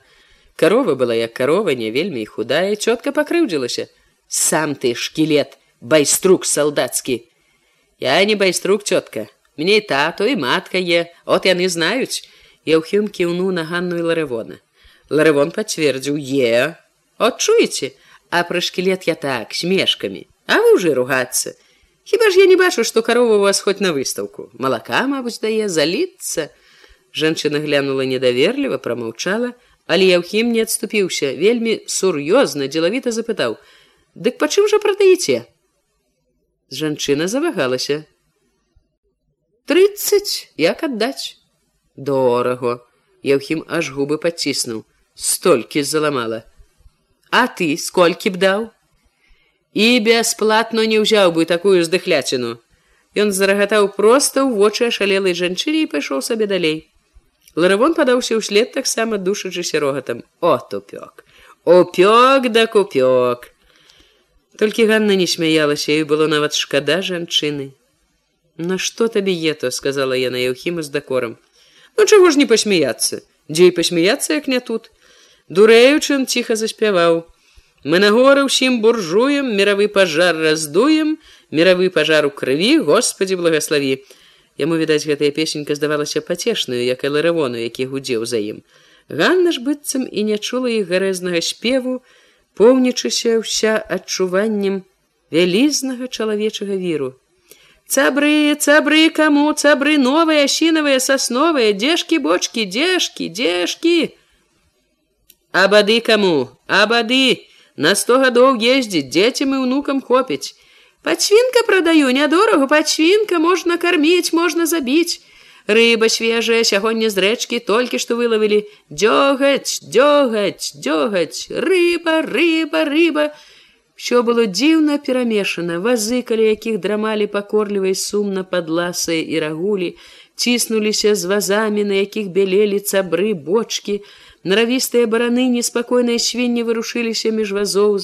карова была як карова не вельмі і худая цётка пакрыўдзілася сам ты шкілет байструк салдацкі. Я не байструк цётка мне і тату і матка е от яны знаюць. Яўхім кіўну на ганну і ларэвона. Ларэвон пацвердзіў е отчуеце а пра шкілет я так смешкамі а вы уже ругацца. Хіба ж я не бачу, што карова у вас хоць на выстаўку. Малака, мабыць, дае заліцца. Жанчына глянула недаверліва, прамаўчала, але Яўхім не адступіўся, вельмі сур'ёзна, дзелавіта запытаў: « Дык па чым жа прадаеце? Жанчына завагалася. Трыццаць, як аддаць? Дораго. Яўхім аж губы паціснуў, столькі заламала. А ты сколькі б даў? і бясплатно не ўзяў бы такую здыхляціну. Ён зарагатаў проста ў вочы ашалелай жанчыне і пайшоў сабе далей. Ларавон падаўся ўслед таксама душачыся рогатам. О тупёк, Упёк да купёк. Толькі Ганна не смяялася і было нават шкада жанчыны. Нашто табе ето, сказала яна Яўхіма з дакорам. Ну чаго ж не пасмяяцца, Дзе і пасмяяцца, як не тут. Дурэючын ціха заспяваў. Мы на горы ўсім буржуем, мировы пажар раздуем, мировы пажар у крыві, Господі благослові. Яму відаць, гэтая песенька здавалася пацешную, як эларавону, які гудзеў за ім. Ганна ж быццам і не чула іх гарэзнага спеву, поўнічыся ўся адчуваннем вялізнага чалавечага віру. Цабры, цабры, каму цабры новыя асінавыя сасновыя, дзежкі бочки, дзежкі, дзежкі. Абады каму, абады, На сто гадоў ездзіць дзецям і ўнукам хопіць. Пацвінка прадаю нядорага пацвінка можна карміць, можна забіць. Рыба свежая сягоння з рэчкі толькі што вылавілі дзёгаць, дзёгаць, дзёгаць, рыба, рыба, рыба. Всё было дзіўна перамешана, вазы, каля якіх драмалі пакорлівай сумна пад ласыя і рагулі, ціснуліся з вазамі, на якіх бялелі цабры, бочки, Наравістыя бараны неспакойныя свінні вырушыліся між вазоў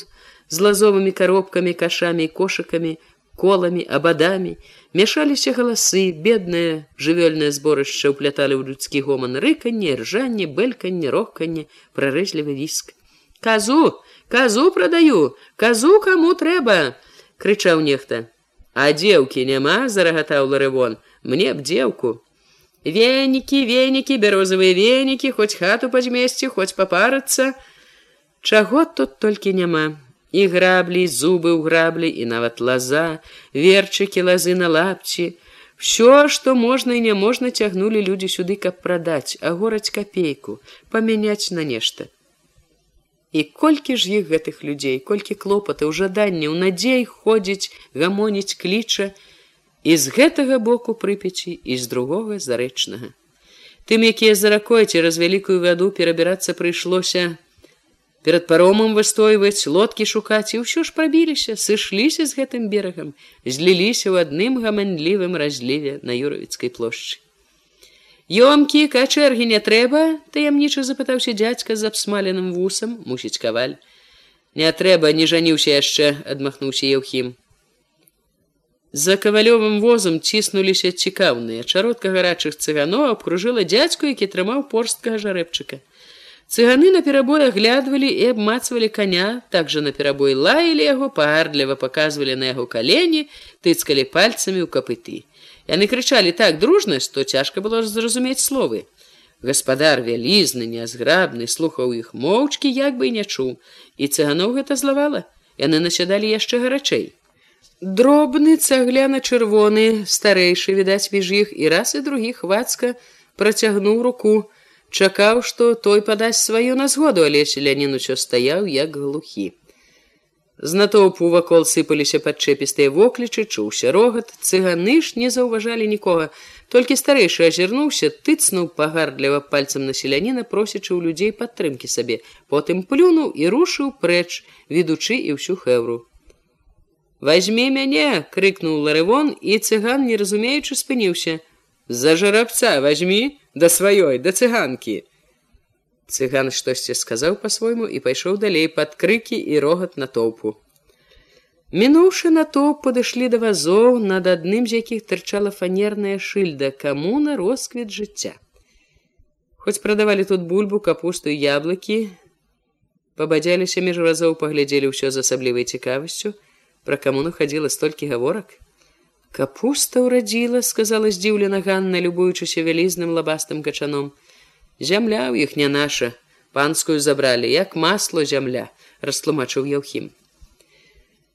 з лазовымі каробкамі, кашамі і кошыкамі, коламі, абадамі, мяшаліся галасы, беднае жывёльнае зборышча ўпляталі ў людскі гоман рыканне, ржанне, бэльканне, рохканне, прарэзлівы віск. Казу, казу прадаю, казу каму трэба, крычаў нехта. А дзеўкі няма, зарагатаў ларывон, мне б дзеўку. Венікі, венікі, бярозавыя венікі, хоць хату пазмесці, хоць папарацца. Чаго тут толькі няма. І граблі, зубы ў граблі і нават лаза, верчыкі лазы на лапці. Всё, што можна і няможна цягнулі людзі сюды, каб прадаць, агораць капейку, памяняць на нешта. І колькі ж іх гэтых людзей, колькі клопатаў, жаданняў, надзей ходзіць, гамоніць кліча, і з гэтага боку прыпечі і з другога зарэчнага. Тым, якія за ракой цераз вялікую вяду перабірацца прыйшлося, перад паромам выстойваць, лодкі шукаць і ўсё ж прабіліся, сышліся з гэтым берагам, зліліся ў адным гаманлівым разліве на юравіцкай плошчы. Ёмкі, качэргі не трэба, таямніча запытаўся дзядзька з абсмаленым вусам, мусіць каваль. Не трэба, не жаніўся яшчэ, адмахнуўся Еўхім. За кавалёвым возам ціснуліся цікаўныя. Чародка гарачых цыганоў абкружыла дзядзьку, які трымаў порсткага жарэбчыка. Цыганы на перабой аглядвалі і абмацвалі коня, так жа на перабой лаялі яго, паардліва паказвалі на яго калені, тыцкалі пальцамі ў капыты. Яны крычалі так дружна, што цяжка было зразумець словы. Гаспадар вялізны, нязграбны, слухаў іх моўчкі, як бы і не чуў, і цыганоў гэта злавала. Яны насядалі яшчэ гарачэй. Дробны цагляна чырвоны, старэйшы відаць між іх і раз і другі хвацка працягнуў руку, чакаў, што той падасць сваю на згоду, але селянін усё стаяў як глухі. З натоўпу вакол сыпаліся падчэпістыя воклічы, чуўся рогат, цыганы ж не заўважалі нікога. Толькі старэйшы азірнуўся, тыцнуў пагардліва пальцам на селяніна, просячы ў людзей падтрымкі сабе. Потым плюнуў і рушыў прэч, ведучы і ўсю хэўру. Вазьмі мяне, крыкнуў ларывон, і цыган, не разумеючы, спыніўся. За жарабца возьми да сваёй да цыганкі. Цыган штосьці сказаў па-свойму і пайшоў далей пад крыкі і рогат на тоўпу. Мінуўшы на топ падышлі да вазоў, над адным з якіх тырчала фанерная шыльда, каму на росквіт жыцця. Хоць прадавалі тут бульбу, капусту яблыкі, пабадзяліся між разоў паглядзелі ўсё з асаблівай цікавасцю, пра камуну хадзіла столькі гаворак. Капуста ўрадзіла, сказала здзіўлена Ганна, любуючыся вялізным лабастым качаном. Зямля ў іх не наша панскую забралі як масло зямля растлумачыў яўхім.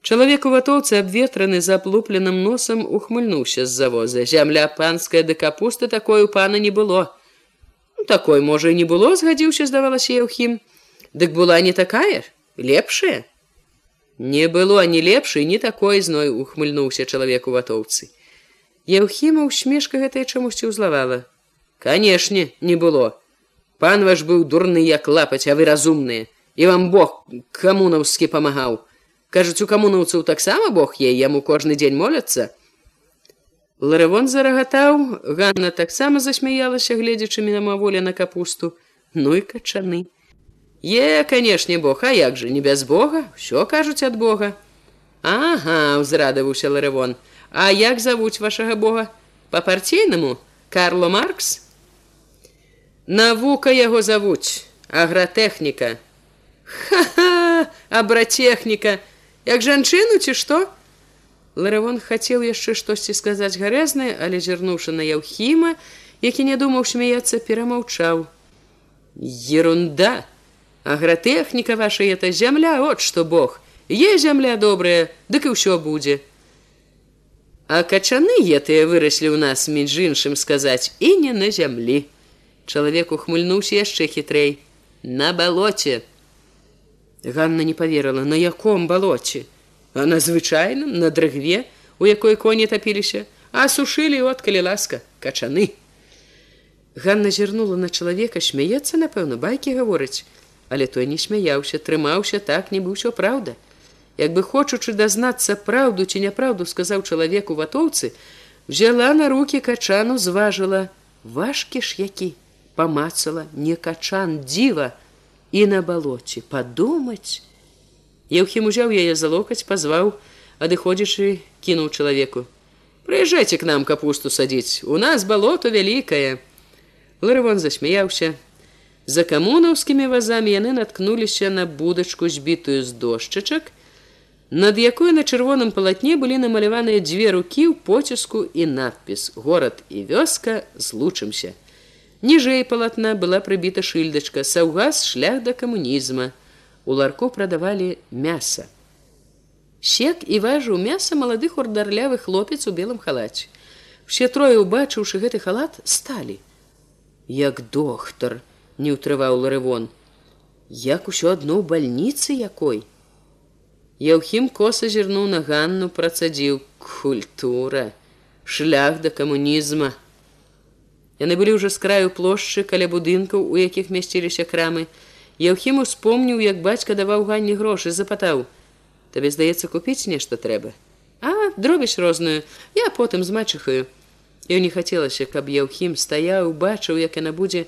Чалавек у ватоўцы абветраны за аплупленым носам ухмыльнуўся з завоза. Зямля панская да капусты такой у пана не было. Ну, такой можа і не было згадзіўся здавалася яўхім. Дык была не такая лепшая не было не лепшай не такой зной ухмыльнуўся чалавек у ватоўцы. Яўхіма усмешка гэтая чамусьці ўзлавала. Канешне не было. Пан ваш быў дурны як лапаць а вы разумныя. І вам бог камунаўскі памагаў. Кажуць у камунаўцаў таксама бог е яму кожны дзень моляцца ларавон зарагатаў ганна таксама засмяялася гледзячы мінамаволя на капусту. Ну і качаны е канешне бог а як же не без бога все кажуць ад бога ага узрадаваўся ларавон а як завуць вашага бога по партійнаму карло маркс Навука яго завуць, агратэхніка. Ха-ха, абратэхніка, як жанчыну ці што? Ларавон хацеў яшчэ штосьці сказаць гарэзнае, але зірнуўшы на яўхіма, які не думаў смяяцца, перамаўчаў. Ерунда! Агратэхніка ваша это зямля, от што Бог. Е зямля добрая, дык і ўсё будзе. А качаны етыя выраслі ў нас між іншым сказаць і не на зямлі. Чалавек ухмыльнуўся яшчэ хітрэй. На балоце. Ганна не поверыла на яком балоце? А на звычайным на дрыгве у якой коні тапіліся? А сушылі от калі ласка качаны. Ганна зірнула на чалавека смяецца напэўна байкі гаворыць але той не смяяўся трымаўся так нібы ўсё праўда. Як бы хочучы дазнацца праўду ці няпраўду сказаў чалавеку ватоўцы взяла на руки качану зважыла. Важкі ж які! Памацала не качан дзіва. І на балоце падумаць! Еўхім узяў яе за локаць пазваў адыходзячы кінуў чалавеку. Прыязджайце к нам капусту садзіць. У нас балото вялікае ларывон засмяяўся за камунаўскімі вазамі яны наткнуліся на будачку збітую з дошчачак над якой на чырвоным палатне былі намаляваныя дзве рукі ў поціску і надпіс горад і вёска злучымся ніжэй палатна была прыбіта шыльдачка саўгас шлях да камунізма. У ларку прадавалі мяса. Сек і важыў мяса малады хурдарлявы хлопец у белым халаце. Все трое убачыўшы гэты халат сталі. Як доктор не ўтрываў ларывон як усё адно ў бальніцы якой? Яўхім коса зірнуў на ганну працадзіў. Культура! Шлях да камунізма! Яны былі ўжо з краю плошчы каля будынкаў у якіх мясціліся крамы. Яўхім успомніў як бацька даваў ганні грошы запытаў. Табе здаецца купіць нешта трэба? А дробіш розную. Я потым з мачыхаю Ё не хацелася каб Яўхім стаяў бачыў як яна будзе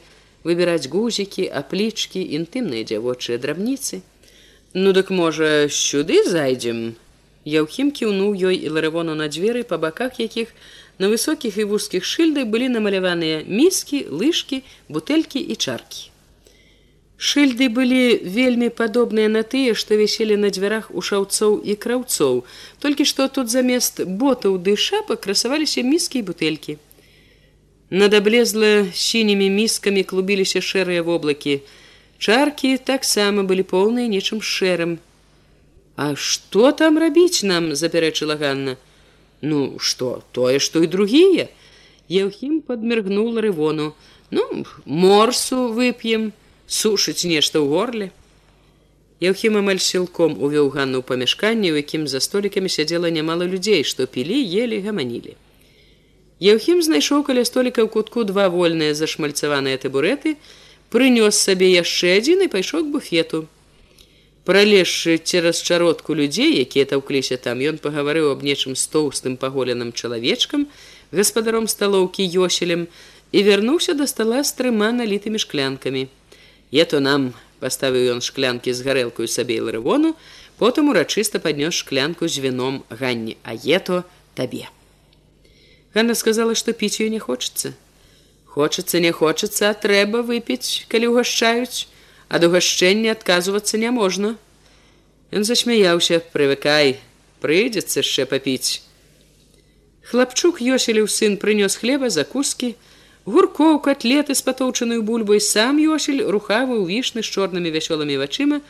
выбіраць гузікі аплічкі інтымныя дзявочыя драбніцы Ну дык можа сюды зайдзем. Яўхім кіўнуў ёй і ларывону на дзверы па баках якіх на высокіх і вузкіх шыльдах былі намаляваныя міскі, лыжкі, бутэлькі і чаркі. Шыльды былі вельмі падобныя на тыя, што віселі на дзвярах у шаўцоў і краўцоў, толькі што тут замест ботаў ды шапак красаваліся міскі і бутэлькі. Над аблезла сінімі міскамі клубіліся шэрыя воблакі, Чаркі таксама былі поўныя нечым шэрым. А што там рабіць нам запярэчыла Ганна. Ну што тое, што і другія. Яўхім падміргнул рывону. Ну морсу вып'ем, сушыць нешта ў горле. Яўхім амаль сілком увёў Ганну ў памяшканне, у якім за столікамі сядзела нямала людзей, што пілі, ели гаманілі. Яўхім знайшоў каля століка ў кутку два вольныя зашмальцаваныя табуреты, прынёс сабе яшчэ адзін і пайшоў к буфету. Пралезшы цераз чародку людзей, якія таўкліся там, ён пагаварыў аб нечым з тоўстым паголеным чалавечкам, гаспадаром сталоўкі ёселем і вярнуўся да стала з трыма налітымі шклянкамі. Я то нам паставіў ён шклянкі з гарэлкаю сабе ларывону, потым урачыста паднёс шклянку з віном ганні, а ето табе. Ганна сказала, што піць ёй не хочацца хочацца не хочацца трэба выпіць калі угашчаюць ад угашчэння адказвацца няможна ён засмяяўся прывыкай прыйдзецца яшчэ папіць хлапчук ёселіў сын прынёс хлеба закускі гуркоў котлеты з патоўчаную бульбой. Сам ёсель рухавы ў вішны з чорнымі вясёлымі вачыма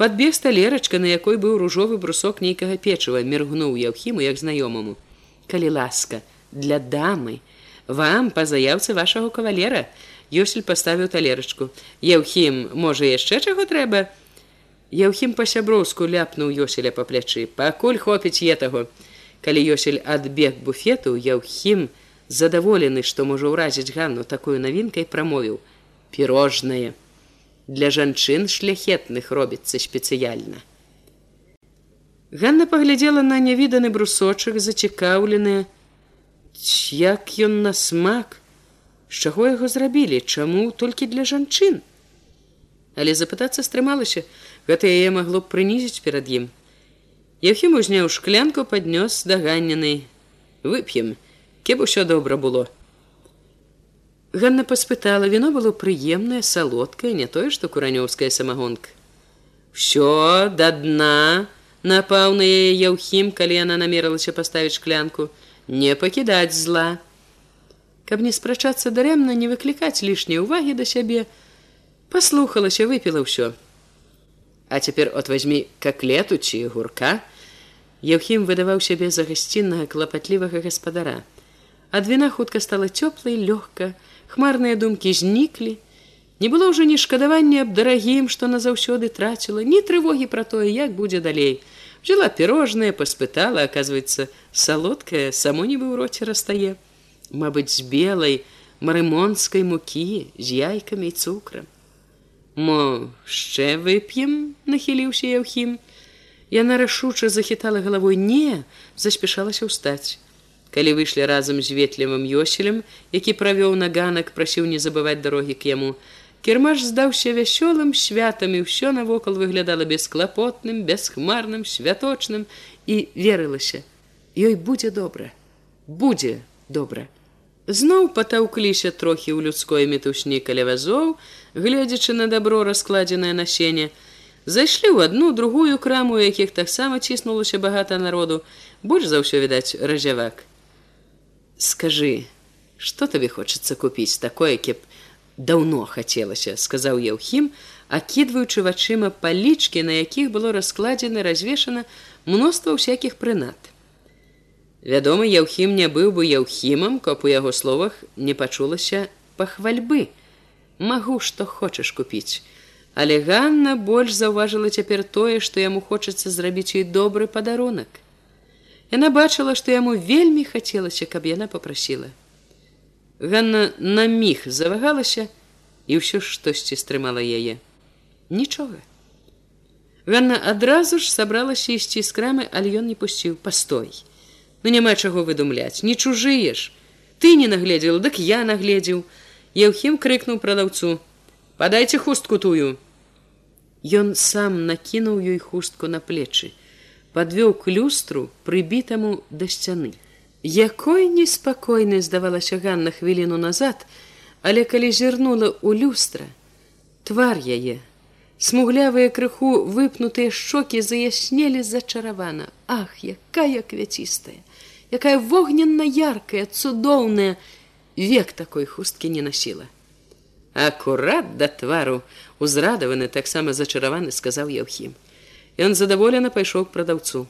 подбег сталерачка на якой быў ружовы брусок нейкага печыва. Мергнуў яўхіму як знаёмаму. Калі ласка для дамы. Вам па заяўцы вашага кавалера. Ёсель паставіў талерачку. Еўхім можа яшчэ чаго трэба? Еўхім па-сяброўску ляпнуў ёселя па плячы. Пакуль хопіць е таго калі ёсель адбег буфету яўхім задаволены што можа ўразіць ганну такую навінкай прамовіў. Пірожнае. Для жанчын шляхетных робіцца спецыяльна Ганна паглядзела на нявіданы брусочак зацікаўленыя як ён на смак? З чаго яго зрабілі? Чаму толькі для жанчын? Але запытацца стрымалася гэта яе магло б прынізіць перад ім. Ехім узняў шклянку паднёс даганненай вып'ем кеб усё добра было. Ганна паспытала віно было прыемнае салодкае не тое што куранёўская самагонка. Все да дна напаў на яе яўхім калі яна намерылася паставіць шклянку не пакідаць зла. Каб не спрачацца дарэмна, не выклікаць лішняй увагі да сябе, паслухалася, выпіла ўсё. А цяпер от возьми каклету ці гурка. Еўхім выдаваў сябе за гасціннага клапатлівага гаспадара. Ад віна хутка стала цёплай, лёгка, хмарныя думкі зніклі. Не было ўжо ні шкадавання аб дарагім, што назаўсёды траціла, ні трывогі пра тое, як будзе далей взяла пирожное паспытала оказывается салодкая само не бы ў роце растае мабыць з белой марымонской мукі з яйкамі і цукрам мо яшчэ вып'ем нахіліўся яўхім яна рашуча захітала галавой не заспяшалася ўстаць калі выйшлі разам з ветлівым ёселем які правёў на ганак прасіў не забываць дарогі к яму Кірмаш здаўся вясёлым святамі, ўсё навокал выглядала бесклапотным, бясхмарным, святочным і верылася. Ёй будзе добра, будзе добра. Зноў патаўкліся трохі ў людской мітушні каля вазоў, гледзячы на дабро раскладзенае насенне, зайшлі ў адну другую краму, у якіх таксама ціснулася багата народу, больш за ўсё відаць разявак. Скажы, што табе хочацца купіць такое, кеп даўно хацелася сказаў еўхім акідваючы вачыма палічкі на якіх было раскладзена развешана мноства ўсякіх прынад вядома яўхім не быў бы яўхімам каб у яго словах не пачулася пахвальбы. Магу што хочаш купіць. Але ганна больш заўважыла цяпер тое што яму хочацца зрабіць ёй добры падарунак. Яна бачыла што яму вельмі хацелася каб яна попрасіла Ганна на міг завагалася і ўсё штосьці стрымала яе. Нічога. Ганна адразу ж сабралася ісці з крамы, але ён не пусціў пастой. Ну няма чаго выдумляць, не чужыеш. Ты не нагледзел, дык я нагледзеў. Еўхім крыкнуў прадаўцу: « Падайце хустку тую. Ён сам накінуў ёй хустку на плечы, падвёў к люстру, прыбітаму да сцяны. Якой неспакойны здавалася Ганна хвіліну назад, але калі зірнула ў люстра, твар яе, смуглявыя крыху выпнутыя шчокі заяснелі зачаравана. Ах, якая квяцістая, якая вогненна яркая, цудоўная, век такой хусткі не насіла. Акурат да твару, узрадаваны таксама зачараваны, сказаў Яўхім. Ён задаволена пайшоў к прадаўцу.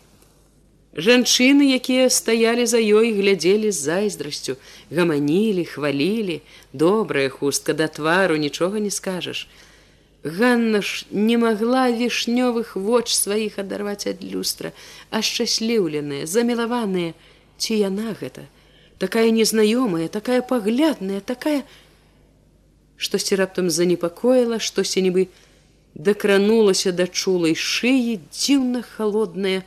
Жанчыны, якія стаялі за ёй, глядзелі з зайздрасцю, гаманілі, хвалілі, добрая хустка да твару нічога не скажаш. Ганна ж не магла вішнёвых воч сваіх адарваць ад люстра, а шчасліўленая, замілаваная, ці яна гэта, такая незнаёмая, такая паглядная, такая, штосьці раптам занепакоіла, штосьці нібы дакранулася да чулай шыі дзіўна холодная,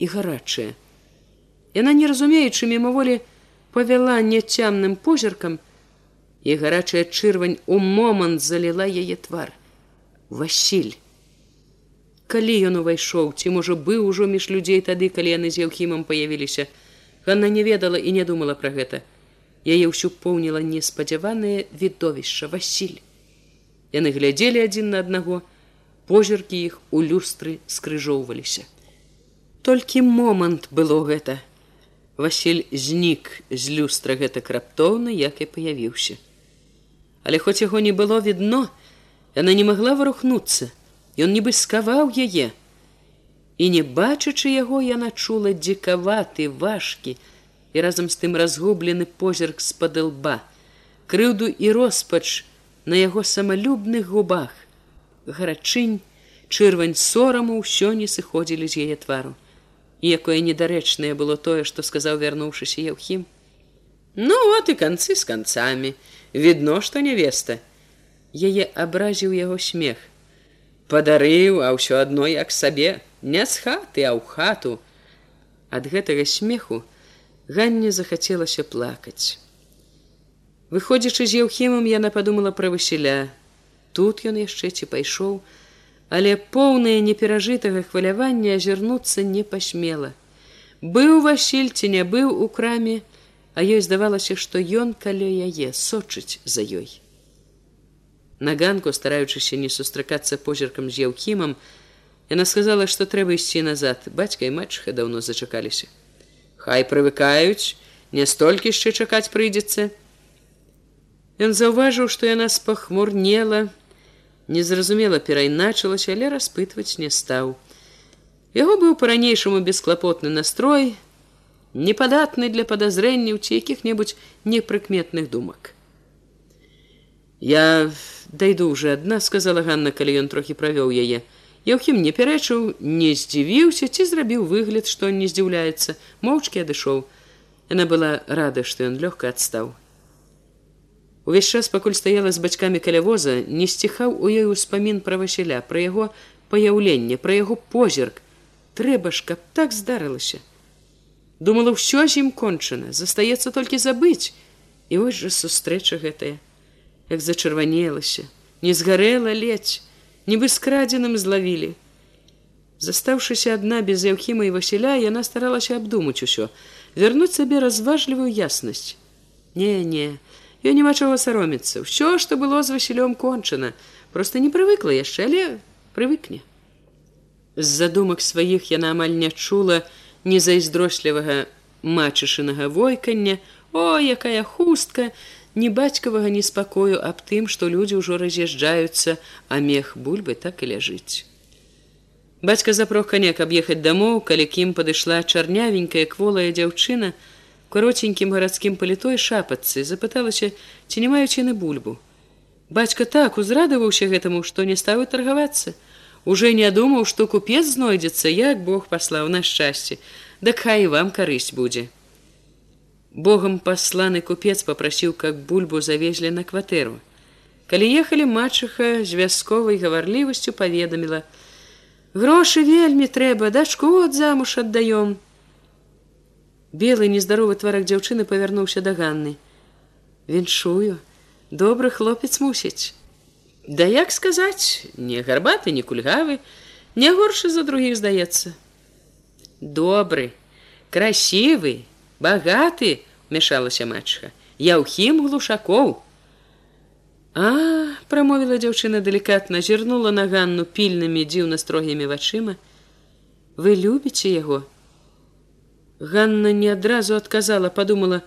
і гарачая. Яна не разумеючы мімаволі павяла няцямным позіркам, і гарачая чырвань у момант заліла яе твар. Васіль. Калі ён увайшоў, ці можа быў ужо між людзей тады, калі яны з яўхімам паявіліся, Ганна не ведала і не думала пра гэта. Яе ўсё поўніла неспадзяванае відовішча Васіль. Яны глядзелі адзін на аднаго, позіркі іх у люстры скрыжоўваліся. Толькі момант было гэта. Васіль знік з люстра гэта раптоўна, як і паявіўся. Але хоць яго не было відно, яна не магла варухнуцца. Ён нібы скаваў яе. І не бачачы яго, яна чула дзікаваты, важкі і разам з тым разгублены позірк з-пад лба, крыўду і роспач на яго самалюбных губах. Гарачынь, чырвань сораму ўсё не сыходзілі з яе твару і якое недарэчнае было тое, што сказаў вярнуўшыся Яўхім. Ну вот і канцы з канцамі, відно, што нявеста. Яе абразіў яго смех. Падарыў, а ўсё адно як сабе, не з хаты, а ў хату. Ад гэтага смеху Ганне захацелася плакаць. Выходзячы з Яўхімам, яна падумала пра высяля. Тут ён яшчэ ці пайшоў, але поўнае неперажытага хвалявання азірнуцца не пасмела. Быў Васіль ці не быў у краме, а ёй здавалася, што ён каля яе сочыць за ёй. На ганку, стараючыся не сустракацца позіркам з яўхімам, яна сказала, што трэба ісці назад, бацька і матчха даўно зачакаліся. Хай прывыкаюць, не столькі яшчэ чакаць прыйдзецца. Ён заўважыў, што яна спахмурнела, незразумела перайначылася, але распытваць не стаў. Яго быў па-ранейшаму бесклапотны настрой, непадатны для падазрэнняў ці якіх-небудзь непрыкметных думак. Я дайду уже адна, сказала Ганна, калі ён трохі правёў яе. Яўхім не пярэчыў, не здзівіўся ці зрабіў выгляд, што не здзіўляецца, моўчкі адышоў. Яна была рада, што ён лёгка адстаў. Увесь час пакуль стаяла з бацькамі каля воза, не сціхаў у ёй успамін пра Васіля, пра яго паяўленне, пра яго позірк. Трэба ж, каб так здарылася. Думала, ўсё з ім кончана, застаецца толькі забыць. І вось жа сустрэча гэтая, як зачырванелася, не згарэла ледзь, нібы скрадзеным злавілі. Застаўшыся адна без Яўхіма і Васіля, яна старалася абдумаць усё, вярнуць сабе разважлівую яснасць. Не, не, я няма чаго саромецца. Усё, што было з Васілём кончана, просто не прывыкла яшчэ, але прывыкне. З задумак сваіх яна амаль не чула незайздрослівага мачышынага войкання, О, якая хустка, ні бацькавага неспакою аб тым, што людзі ўжо раз'язджаюцца, а мех бульбы так і ляжыць. Бацька запрох каня, каб ехаць дамоў, калі кім падышла чарнявенькая кволая дзяўчына, каротенькім гарадскім палітой шапатцы запыталася, ці не маюць яны бульбу. Бацька так узрадаваўся гэтаму, што не стаў таргавацца. Уже не думаў, што купец знойдзецца, як Бог паслаў на шчасце, дык хай вам карысць будзе. Богам пасланы купец попрасіў, каб бульбу завезлі на кватэру. Калі ехалі мачыха з вясковай гаварлівасцю паведаміла: « Грошы вельмі трэба, дачку от замуж аддаём. Белы нездаровы тварак дзяўчыны павярнуўся да Ганны. Віншую, добры хлопец мусіць. Да як сказаць, не гарбаты, не кульгавы, не горшы за другіх здаецца. Добры, красивый, багаты мяшалася матчха я ўхім глушакоў а прамовіла дзяўчына далікатна зірнула на ганну пільнымі дзіўна строгімі вачыма вы любіце яго Ганна не адразу адказала подумала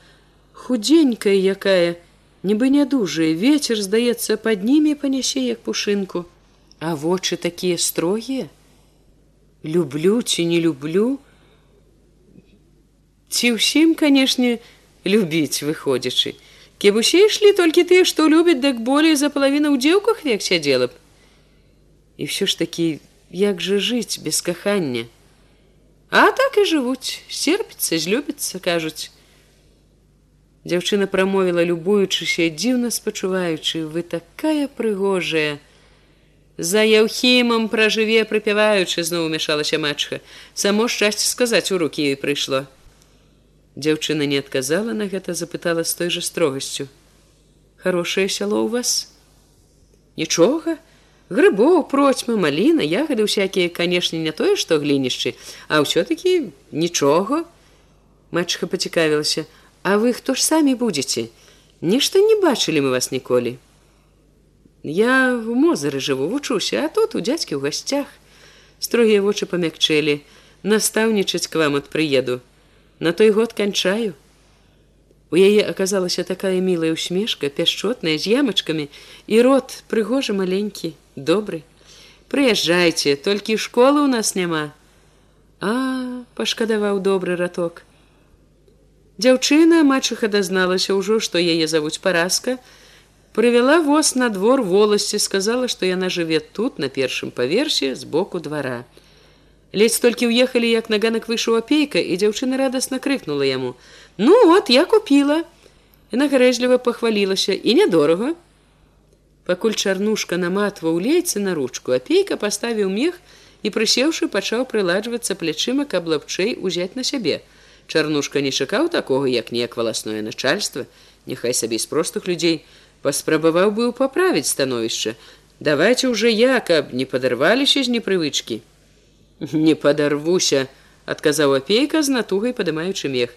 худзенькая якая нібы нядужая ветер здаецца пад німі панясе як пушынку а вочы такія строгія люблю ці не люблю? Ці ўсім канешне любіць выходзячы кеб усе ішлі толькі тыя што любяць дык болей за палавіна ў дзеўках век сядзела б і все ж такі як жа жыць без кахання а так і жывуць. Серпіцца злюбіцца кажуць. Дзяўчына прамовіла любуючыся дзіўна спачуваючы вы такая прыгожая! За яўхімам пражыве прыпяваючы зноў умяшалася матчха само шчасце сказаць у рукі ёй прыйшло! Дзяўчына не адказала на гэта, запытала з той жа строгасцю: « Хорошае сяло ў вас. Нічога, Грыбоў, процьма, маліна, ягады ўсякія, канешне, не тое, што глінішчы, а ўсё-такі нічога. Мачха пацікавілася: « А вы хто ж самі будзеце? Нешта не бачылі мы вас ніколі. Я в мозары жыву, вучуся, а тут у дзядзькі ў гасцях. Строгія вочы памякчэлі, настаўнічаць к вам ад прыеду на той год канчаю. У яе аказалася такая мілая усмешка, пяшчотная з ямачкамі і рот прыгожы маленькі, добры. Прыязджайце, толькі школы ў нас няма. А пашкадаваў добры раток. Дзяўчына мачыха дазналася ўжо, што яе завуць паразка, прывяла воз на двор воласці, сказала, што яна жыве тут на першым паверсе з боку двара. Ледзь толькі ўехалі, як на ганак выйшаў апейка, і дзяўчына радасна крыкнула яму: « Ну от я купіла. Яна гарэжліва пахвалілася і нядорага. Пакуль чарнушка наматваў лейцы на ручку, апейка паставіў мех і прысеўшы пачаў прыладжвацца плячыма, каб лапчэй узяць на сябе. Чарнушка не чакаў такога, як неяк валасное начальства, няхай сабе з простых людзей паспрабаваў быў паправіць становішча. Давайте уже я, каб не падарваліся з непрывычкі не падарвуся адказаў апейка з натугай падымаючы мех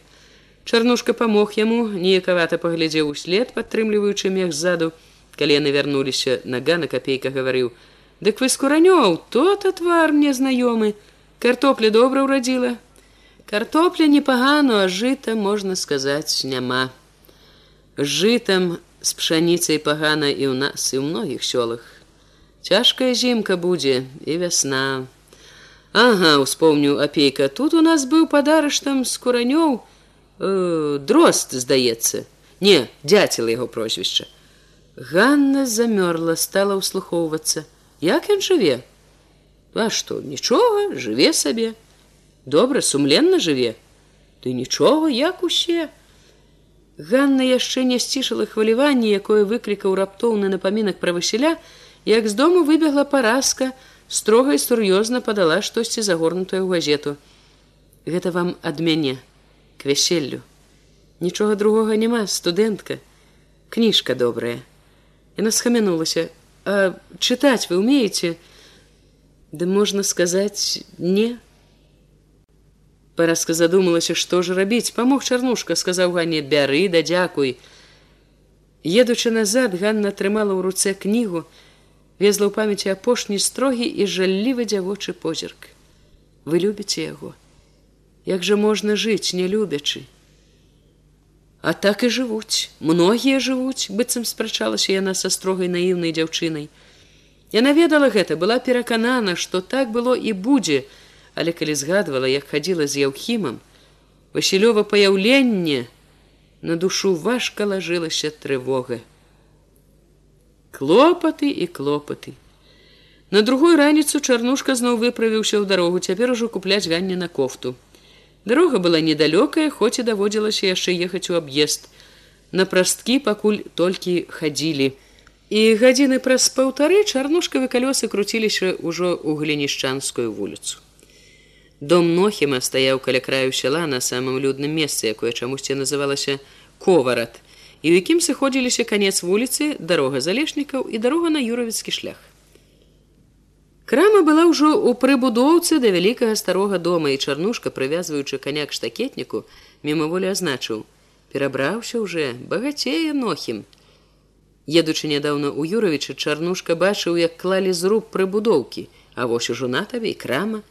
чарнушка памог яму неякавата паглядзеў услед падтрымліваючы мех ззаду калі яны вярнуліся нага на капейка гаварыў дык вы скуранёў то-то твар мне знаёмы картопля добра ўрадзіла картопля непагану а жыта можна сказаць няма жытам з пшаніцай пагана і ў нас і ў многіх сёлах цяжкая зімка будзе і вясна Ага, успомніў апейка, тут у нас быў падарыштам з куранёў э, дрозд, здаецца. Не, дзяціла яго прозвішча. Ганна замёрла, стала ўслухоўвацца. Як ён жыве? А што, нічога, жыве сабе. Добра, сумленна жыве. Ты нічога, як усе. Ганна яшчэ не сцішыла хваляванне, якое выклікаў раптоўны напамінак пра Васіля, як з дому выбегла паразка, строга і сур'ёзна падала штосьці загорнутую ў газету. Гэта вам ад мяне к вяселлю. Нічога другога няма, студэнтка, кніжка добрая. Яна схамянулася, а чытаць вы умееце да можна сказаць не паразка задумалася што ж рабіць памог чарнушка сказаў ганне бяры да дзякуй едучы назад ганна атрымала ў руцэ кнігу везла ў памяці апошні строгі і жаллівы дзявочы позірк. Вы любіце яго? Як жа можна жыць не любячы а так і жывуць. Многія жывуць быццам спрачалася яна са строгай наіўнай дзяўчынай. Яна ведала гэта была пераканана што так было і будзе. Але калі згадвала як хадзіла з яўхімам васілёва паяўленне на душу важка лажылася трывога. Клопаты і клопаты. На другую раніцу чарнушка зноў выправіўся ў дарогу цяпер ужо купляць ганне на кофту дарога была недалёкая хоць і даводзілася яшчэ ехаць у аб'езд на прасткі пакуль толькі хадзілі і гадзіны праз паўтары чарнушкавы калёсы круціліся ўжо ў глінішчанскую вуліцу Дом Нохіма стаяў каля краю сяла на самым людным месцы, якое чамусьці называлася коварат, і ў якім сыходзіліся канец вуліцы, дарога залешнікаў і дарога на юравіцкі шлях. Крама была ўжо ў прыбудоўцы да вялікага старога дома і чарнушка, прывязваючы каняк штакетніку, мімаволі азначыў: перабраўся ўжо багацее нохім. Едучы нядаўна ў Юравічы чарнушка бачыў, як клалі зруб прыбудоўкі, а вось ужо на табе і крама,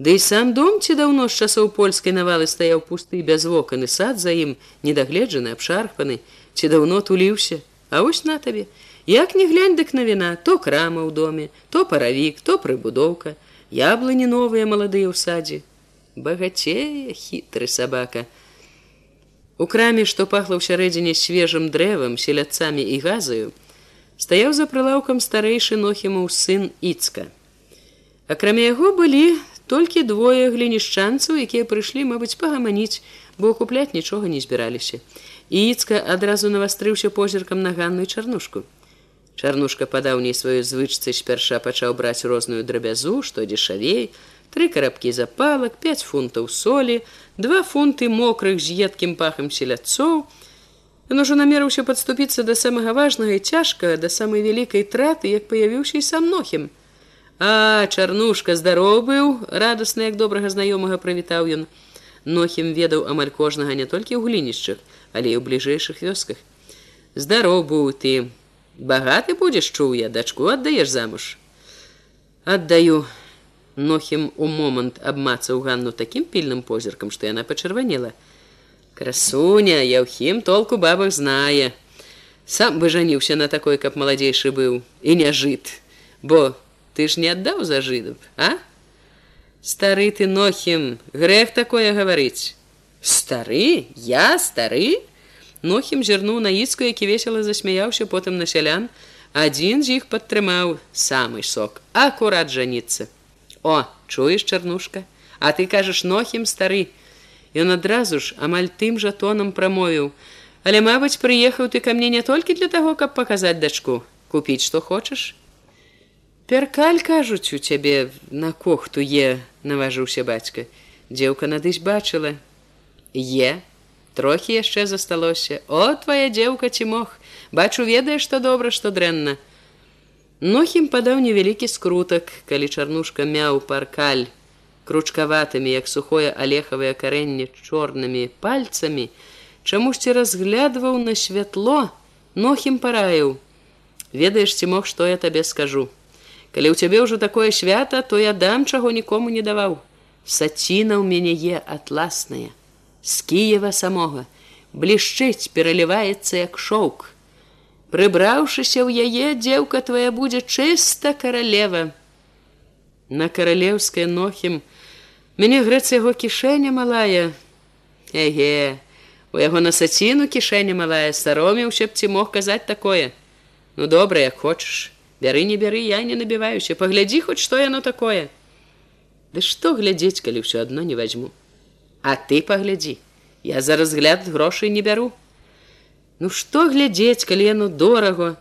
Ды і сам дом ці даўно з часоў польскай навалы стаяў пусты без воканы сад за ім недагледжаны абшарпаны ці даўно туліўся А вось на табе як не глянь дык навіна то крама ў доме то паравік то прыбудоўка. Яблыні новыя маладыя ў садзе. Багацее хітры сабака. У краме што пахла ў сярэдзіне свежым дрэвам селядцамі і газаю стаяў за прылаўкам старэйшы нохімаў сын іцка. Акрамя яго былі толькі двое глінішчанцаў якія прыйшлі мабыць пагаманіць бо купляць нічога не збіраліся. Іцка адразу навастрыўся позіркам на ганную чарнушку чарнушка падаўняй сваёй звычцы спярша пачаў браць розную драбязу што дзешавей тры карабкі запалак пять фунтаў солі два фунты мокрых з едкім пахам селядцоў. Ён ужо намерыўся падступіцца да самага важнага і цяжка да самай вялікай траты як паявіўся і сам нохім. А чарнушка здароў быў радасна як добрага знаёмага прывітаў ён. Нохім ведаў амаль кожнага не толькі ў глінішчах але і ў бліжэйшых вёсках. Здароў быў ты багаты будзеш чуў я дачку аддаеш замуж? Аддаю. Нохім у момант абмацаў ганну такім пільным позіркам што яна пачырванела. Красуня яўхім толку бабах знае. Сам бы жаніўся на такой каб маладзейшы быў. І не жыт. Бо ты ж не аддаў за жыдов а? Стары ты нохім грэх такое гаварыць. Стары? Я стары нохім зірнуў на іцку які весела засмяяўся потым на сялян. Адзін з іх падтрымаў самы сок. Акурат жаніцца. О чуеш чарнушка? А ты кажаш нохім стары ён адразу ж амаль тым жа тонам прамовіў. Але мабыць прыехаў ты ка мне не толькі для таго каб паказаць дачку. Купіць што хочаш Перкаль кажуць у цябе на кохту е наважыўся бацька. Дзеўка надысь бачыла е трохі яшчэ засталося. О твоя дзеўка ці мог бачу ведаеш што добра што дрэнна. Нохім падаў невялікі скрутак калі чарнушка мяў паркаль. Кручкаватымі як сухое алехавае карэнне чорнымі пальцамі. Чамусьці разглядваў на святло нохім параіў. Ведаеш ці мог што я табе скажу? Калі ў цябе ўжо такое свята то я дам чаго нікому не даваў. Саціна ў мяне е атласная з кіева самога блішчыць пераліваецца як шоўк прыбраўшыся ў яе дзеўка твоя будзе чыста каралева. На каралеўскае нохім мяне грэцца яго кішэня малая. Эге у яго на саціну кішэня малая саромеўся б ці мог казаць такое. Ну добра як хочаш. Бяры не бяры я не набіваюся. Паглядзі хоць што яно такое. Ды што глядзець калі ўсё адно не возьму а ты паглядзі я за разгляд грошай не бяру ну што глядзець калі яно дорого?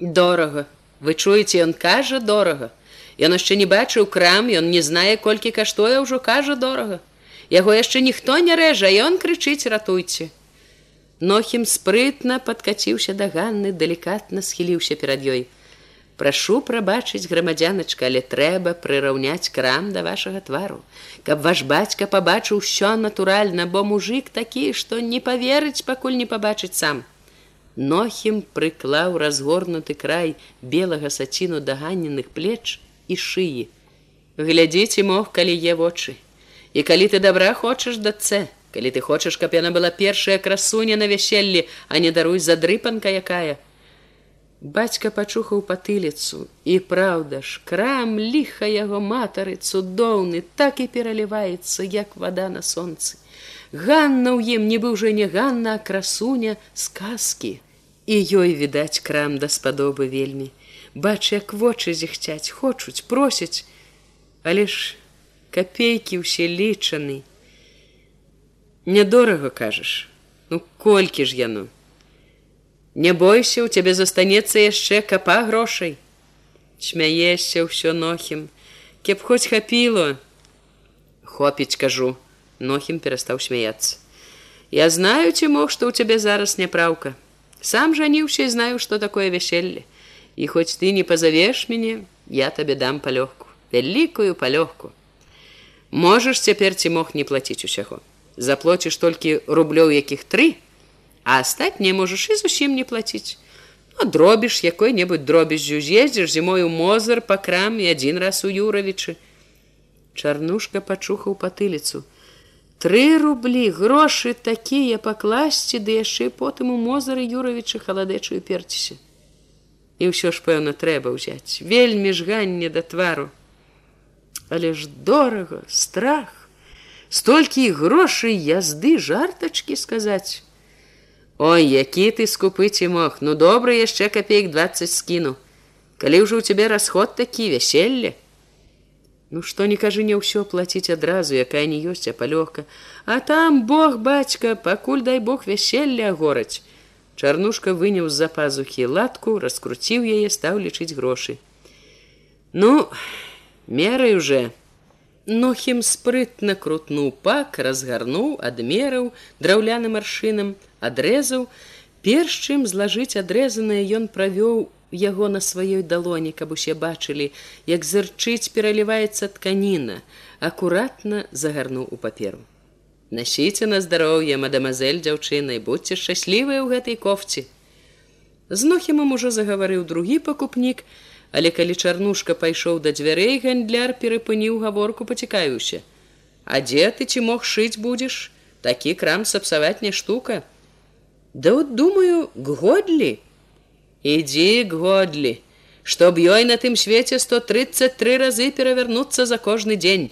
Дорого. Вы чуеце ён кажа дорого. Ён яшчэ не бачыў крам ён не знае колькі каштуе ўжо кажа дорого. Яго яшчэ ніхто не рэжа ён крычыць ратуйце. Нохім спрытна падкаціўся да ганны далікатна схіліўся перад ёй Прашу прабачыць грамадзяначка, але трэба прыраўняць крам да вашага твару, каб ваш бацька пабачыў ўсё натуральна, бо мужик такі, што не паверыць, пакуль не пабачыць сам. Нохім прыклаў разгорнуты край белага саціну да ганеных плеч і шыі. Глядзіце мог, калі е вочы. І калі ты добра хочаш дацэ, калі ты хочаш, каб яна была першая красуня на вяселлі, а не даруй задрыпанка якая, Бацька пачухаў патыліцу і праўда ж, крам ліха яго матары цудоўны, так і пераліваецца, як вада на сонцы. Ганна ў ім не быў жа не Ганна, красуня сказкі. І ёй відаць крам даспадобы вельмі. Бач, як вочы зіхцяць, хочуць, просяць, але ж капейкі ўсе лічаны. Нядорага кажаш, ну колькі ж яно? Не бойся, у цябе застанецца яшчэ капа грошай. Смяешся ўсё нохім, Кеп хоць хапіло. Хопіць кажу, нохім перастаў смяяцца. Я знаю ці мог, што ў цябе зараз няпраўка. Сам жаніўся і знаю, што такое вяселле. І хоць ты не пазавеш мяне, я табе дам палёгку, вялікую палёгку. Можаш цяпер ці мог не плаціць усяго. Заплоціш толькі рублёў якіх тры, а астатняе можаш і зусім не плаціць. Ну, дробіш якой-небудзь дробязю з'ездзіш зімою мозар па крам і адзін раз у юравічы. Чарнушка пачухаў патыліцу. Тры рублі грошы такія пакласці, ды яшчэ потым у мозары юравічы халадэчую перціся. І ўсё ж пэўна трэба ўзяць вельмі ж ганне да твару. Але ж дорага, страх, столькі грошай язды жартачкі сказаць. Ой, які ты скупы ці мог, ну добра яшчэ копеек 20 скіну. Калі ўжо ў цябе расход такі вяселле. Ну што не кажы не ўсё плаціць адразу, якая не ёсць, а палёгка. А там Бог бацька, пакуль дай Бог вяселле агораць. Чарнушка выняў з-за пазухі латку, раскруціў яе, стаў лічыць грошы. Ну, мерай уже. Нохім спрытна крутнуў пак, разгарнуў, адмерыў драўляным аршынам, адрэзаў, перш чым злажыць адрэзанае ён правёў яго на сваёй далоні, каб усе бачылі, як зырчыць пераліваецца тканіна, акуратна загарнуў у паперу. Насіце на здароўе, мадамазель дзяўчынай, будьце шчаслівыя ў гэтай кофці. З нохімам ужо загаварыў другі пакупнік, але калі чарнушка пайшоў да дзвярэй гандляр перапыніў гаворку пацікаюся а дзе ты ці мог шыць будзеш такі крам сапсаваць не штука да вот думаю ггодлі ідзі ггодлі чтоб ёй на тым свеце сто тридцать три разы перавярнуцца за кожны дзень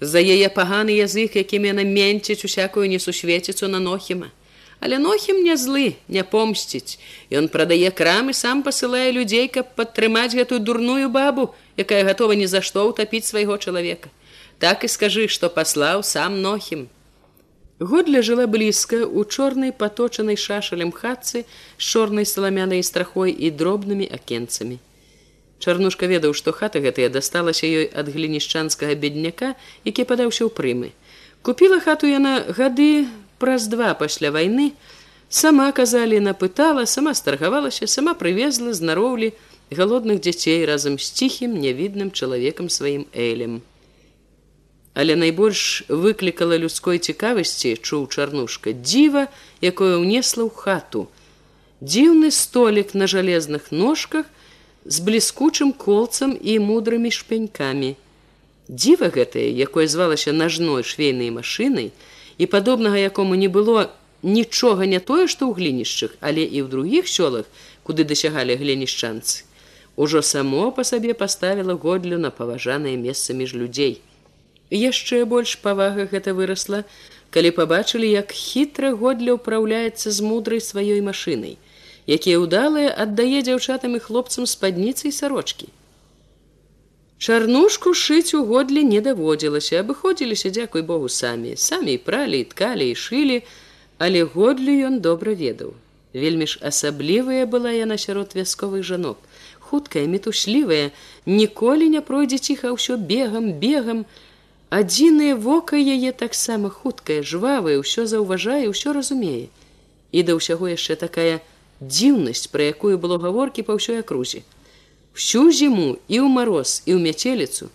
за яе паганы язык якім яна менціць усякую несусвеціцу на нохіма Але нохім не злы, не помсціць. Ён прадае крамы, сам пасылае людзей, каб падтрымаць гэтую дурную бабу, якая гатова ні за што ўтапіць свайго чалавека. Так і скажы, што паслаў сам нохім. Годля жыла блізка у чорнай паточанай шашалем хатцы з чорнай саламянай страхой і дробнымі акенцамі. Чарнушка ведаў, што хата гэтая дасталася ёй ад глінішчанскага бедняка, які падаўся ў прымы. Купіла хату яна гады праз два пасля вайны сама казалі напытала сама старгавалася сама прывезла знароўлі галодных дзяцей разам з ціхім нявідным чалавекам сваім элем але найбольш выклікала людской цікавасці чуў чарнушка дзіва якое ўнесла ў хату. Дзіўны столік на жалезных ножках з бліскучым колцам і мудрымі шпенькамі дзіва гэтае якое звалася нажной швейнай машынай і падобнага якому не было нічога не тое што ў глінішчах але і ў другіх сёлах куды дасягалі глінішчанцы ужо само па сабе паставіла годлю на паважанае месца між людзей яшчэ больш павага гэта вырасла калі пабачылі як хітра годля ўпраўляецца з мудрай сваёй машынай якія ўдалыя аддае дзяўчатам і хлопцам спадніцы і сарочкі Чарнушку шыць у годле не даводзілася, абыходзіліся дзякуй Богу самі, самі пралі, ткалі і шылі, але годлю ён добра ведаў. Вельмі ж асаблівая была яна сярод вясковых жанок, хуткая, мітушлівая, ніколі не пройдзе ціха ўсё бегам, бегам. Адзінае вока яе таксама хуткае, жвавае, ўсё заўважае, ўсё разумее. І да ўсяго яшчэ такая дзіўнасць, пра якую было гаворкі па ўсёй акрузе всю зіму і ў мароз і ў мяцеліцу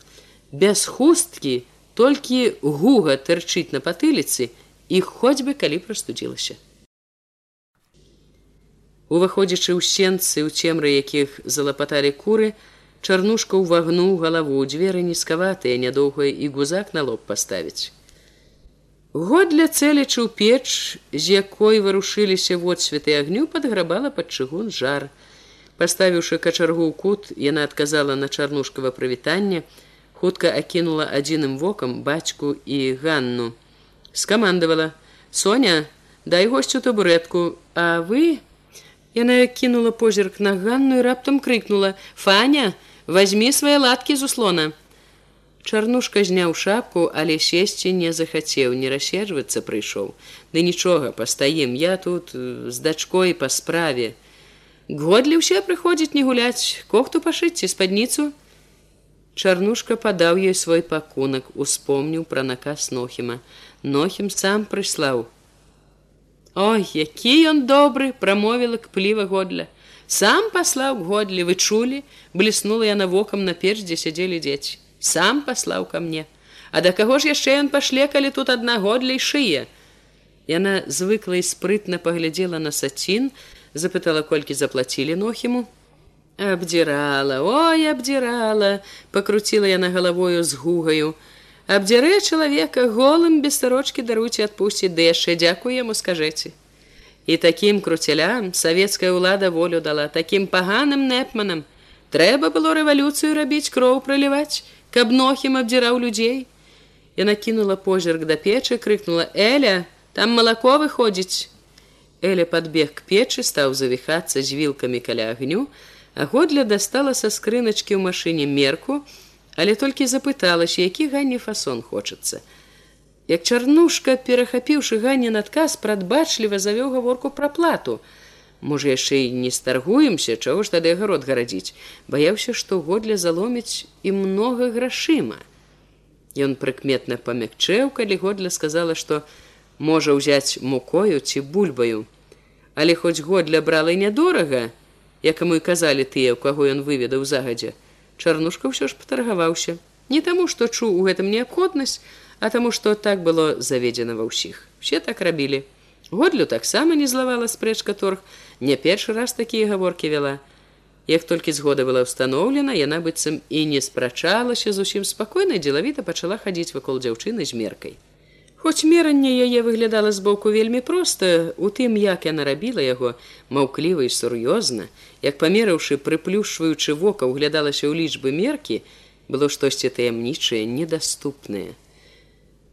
без хусткі толькі гуга тырчыць на патыліцы і хоць бы калі прастудзілася уваходзячы ў сенцы ў цемры якіх залапаталі куры чарнушка ўвагнуў галаву дзверы нізкаватыя нядоўгая і гузак на лоб паставіць. Год для цэлічы ў печ з якой варушыліся водсветы агню падграбала пад чыгун жар. Паставіўшы качаргу ў кут яна адказала на чарнушкава прывітанне хутка акінула адзіным вокам бацьку і ганну. Скамандавала соня дай госцю табурэтку а вы? Яна кінула позірк на ганну і раптам крыкнула фаня возьми свае ладкі з услона чарнушка зняў шапку але сесці не захацеў не расседжвацца прыйшоў ды нічога пастаім я тут э, з дачкой па справе Годлі ўсе прыходзіць не гуляць, кохту пашыць ці спадніцу. Чарнушка падаў ёй свой пакунак, успомніў пра наказ нохіма. Нохім сам прыслаў. Ой, які ён добры, прамовіла к пліва годля. Сам паслаў годлі, вы чулі, бліснула яна вокам на перш, дзе сядзелі дзеці. Сам паслаў ка мне. А да каго ж яшчэ ён пашле, калі тут адна годля і шые. Яна звыкла і спрытна паглядзела на сацін, запытала колькі заплацілі нохіму абдзірала ой абдзірала пакруціла яна галавою з гугаю абдзярэ чалавека голым без старочки даруйце адпусціць ды яшчэ дзякую яму скажэце і такім круцелям савецкая ўлада волю дала такім паганым непманам трэба было рэвалюцыю рабіць кроў праліваць каб нохім абдзіраў людзей яна кінула позірк да печы крыкнула эля там малако выходзіць Эля подбег к печы, стаў завіхацца з вілкамі каля агню, а годля дастала са скрыначкі ў машыне мерку, але толькі запыталася, які ганне фасон хочацца. Як чарнушка, перахапіўшы ганне надказ, прадбачліва завёў гаворку пра плату. Можа яшчэ і не старгуемся, чаго ж тады агарод гарадзіць, баяўся, што годля заломіць і многа грашыма. Ён прыкметна памякчэў, калі годля сказала, што, можа ўзяць мукою ці бульбаю. Але хоць год для брала нядорага, якаму і казалі тыя, у каго ён выведаў загадзя, чарнушка ўсё ж патаргаваўся. Не таму, што чуў у гэтым неабходнасць, а таму, што так было заведзена ва ўсіх. Все так рабілі. Годлю таксама не злавала спрэчка торг, не першы раз такія гаворкі вяла. Як толькі згода была ўстаноўлена, яна быццам і не спрачалася зусім спакойна, дзелавіта пачала хадзіць вакол дзяўчыны з меркай. Хоць меранне яе выглядала збоку вельмі проста, у тым, як яна рабіла яго маўкліва і сур'ёзна, як памерыўшы, прыплюшваючы вока, углядалася ў лічбы меркі, было штосьці таямнічае, недаступнае.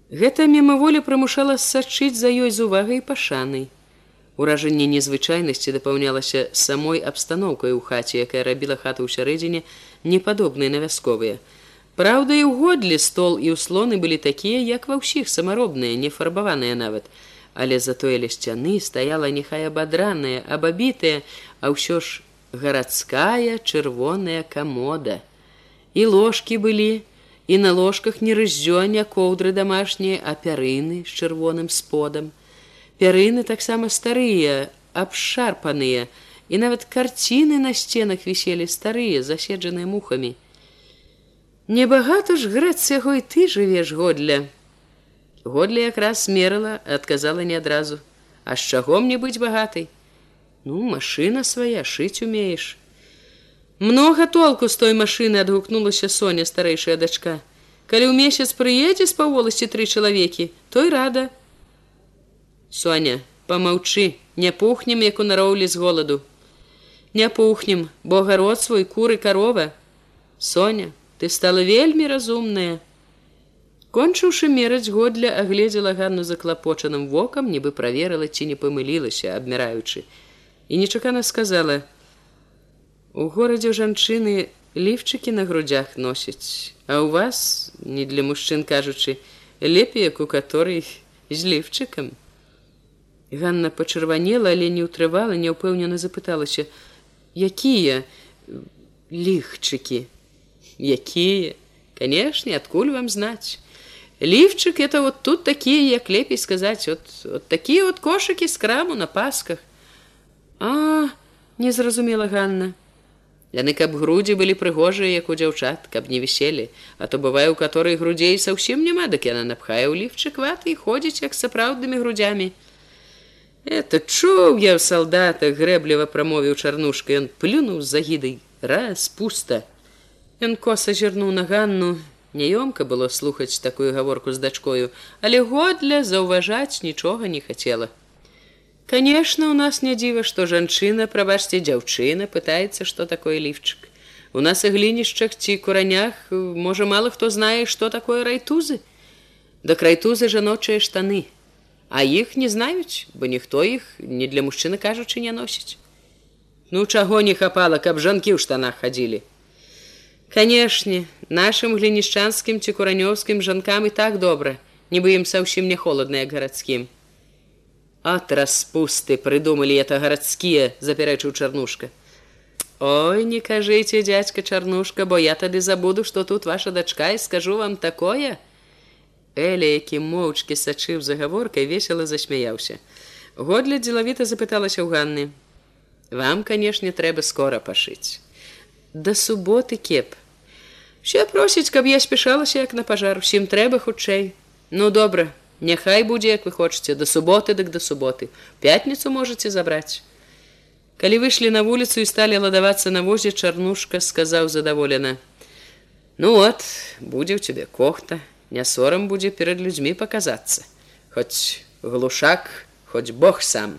Гэта мімаволі прымушала сачыць за ёй з увагай пашанай. Уражанне незвычайнасці дапаўнялася самой абстаноўкай у хаце, якая рабіла хату ў сярэдзіне, непадобнай на вясковыя. Праўда, і ўгодлі стол і ўслоны былі такія, як ва ўсіх самаробныя, не фарбаваныя нават. Але затое ля сцяны стаяла няхай абадраная, абабітая, а ўсё ж гарадская чырвоная камода. І ложкі былі, і на ложках не рыззёня коўдры дамашнія, а пярыны з чырвоным сподам. Пярыны таксама старыя, абшарпаныя, і нават карціны на сценах віселі старыя, заседжаныя мухамі. Небагато ж грэц яго і ты жывеш годля. Годля якраз смерыла, адказала не адразу, А з чаго мне быць багатай? Ну, машына свая шыць умееш. Многа толку з той машыны адгукнулася Соня старэйшая дачка. Калі ў месяц прыедзе з па воласці тры чалавекі, той рада. Соня, помаўчы, не пухнем, як у нароўлі з голаду. Не пухнем, бо гарод свой куры карова. Соня, ты стала вельмі разумная кончыўшы мераць годля агледзела ганну заклапочаным вокам нібы праверыла ці не памылілася абміраючы і нечакана сказала у горадзе жанчыны ліфчыкі на грудях носяць а у вас не для мужчын кажучы лепей як у которой з ліфчыкам Ганна пачырванела але не ўтрывала няўпэўнена запыталася якія ліхчыкі? Якія? Канешне адкуль вам знаць? Ліфчык это вот тут такія як лепей сказаць вот, вот такія вот кошыкі з краму на пасках а не зразумела ганна Яны каб грудзі былі прыгожыя, як у дзяўчат, каб не віселі, а то бывае, у каторай грудзей саўсім няма, дык яна напхае ў ліфчык ваты і ходзіць як сапраўднымі грудзямі. Это чуў я ў салдатах грэбліва прамовіў чарнушка, ён плюнуў з загідай, раз пуста. Ён коса зірнуў на ганну, няёмка было слухаць такую гаворку з дачкою, але годля заўважаць нічога не хацела. Конечно, у нас не дзіва, што жанчына, прабачце дзяўчына, пытаецца, што такое ліфчык. У нас і глінішчах ці куранях, можа, мала хто знае, што такое райтузы. Да крайтузы жаночыя штаны, А іх не знаюць, бо ніхто іх не для мужчыны кажучы не носіць. Ну чаго не хапала, каб жанкі ў штанах хадзілі. Канешне, нашым глінішчанскім ці куранёўскім жанкам і так добра, нібы ім саўсім не холодна гарадскім. От распусты прыдумалі это гарадскія запярэчыў чарнушка Ой не кажыце дядзька чарнушка бо я тады забуду што тут ваша дачка і скажу вам такое. Эля які моўчкі сачыў загаворкай весела засмяяўся годля дзелавіта запыталася ў ганны. Вам канешне трэба скора пашыць да суботы кеп. Все просіць каб я спяшалася як на пажар. Усім трэба хутчэй. Ну добра Няхай будзе, як вы хочаце, да суботы дык да суботы. Пятніцу можаце забраць. Калі выйшлі на вуліцу і сталі ладавацца на возе, чарнушка сказаў задаволена: « Ну от, будзе ў цябе кохта, не сорам будзе перад людзьмі паказацца. Хоць глушак, хоць Бог сам.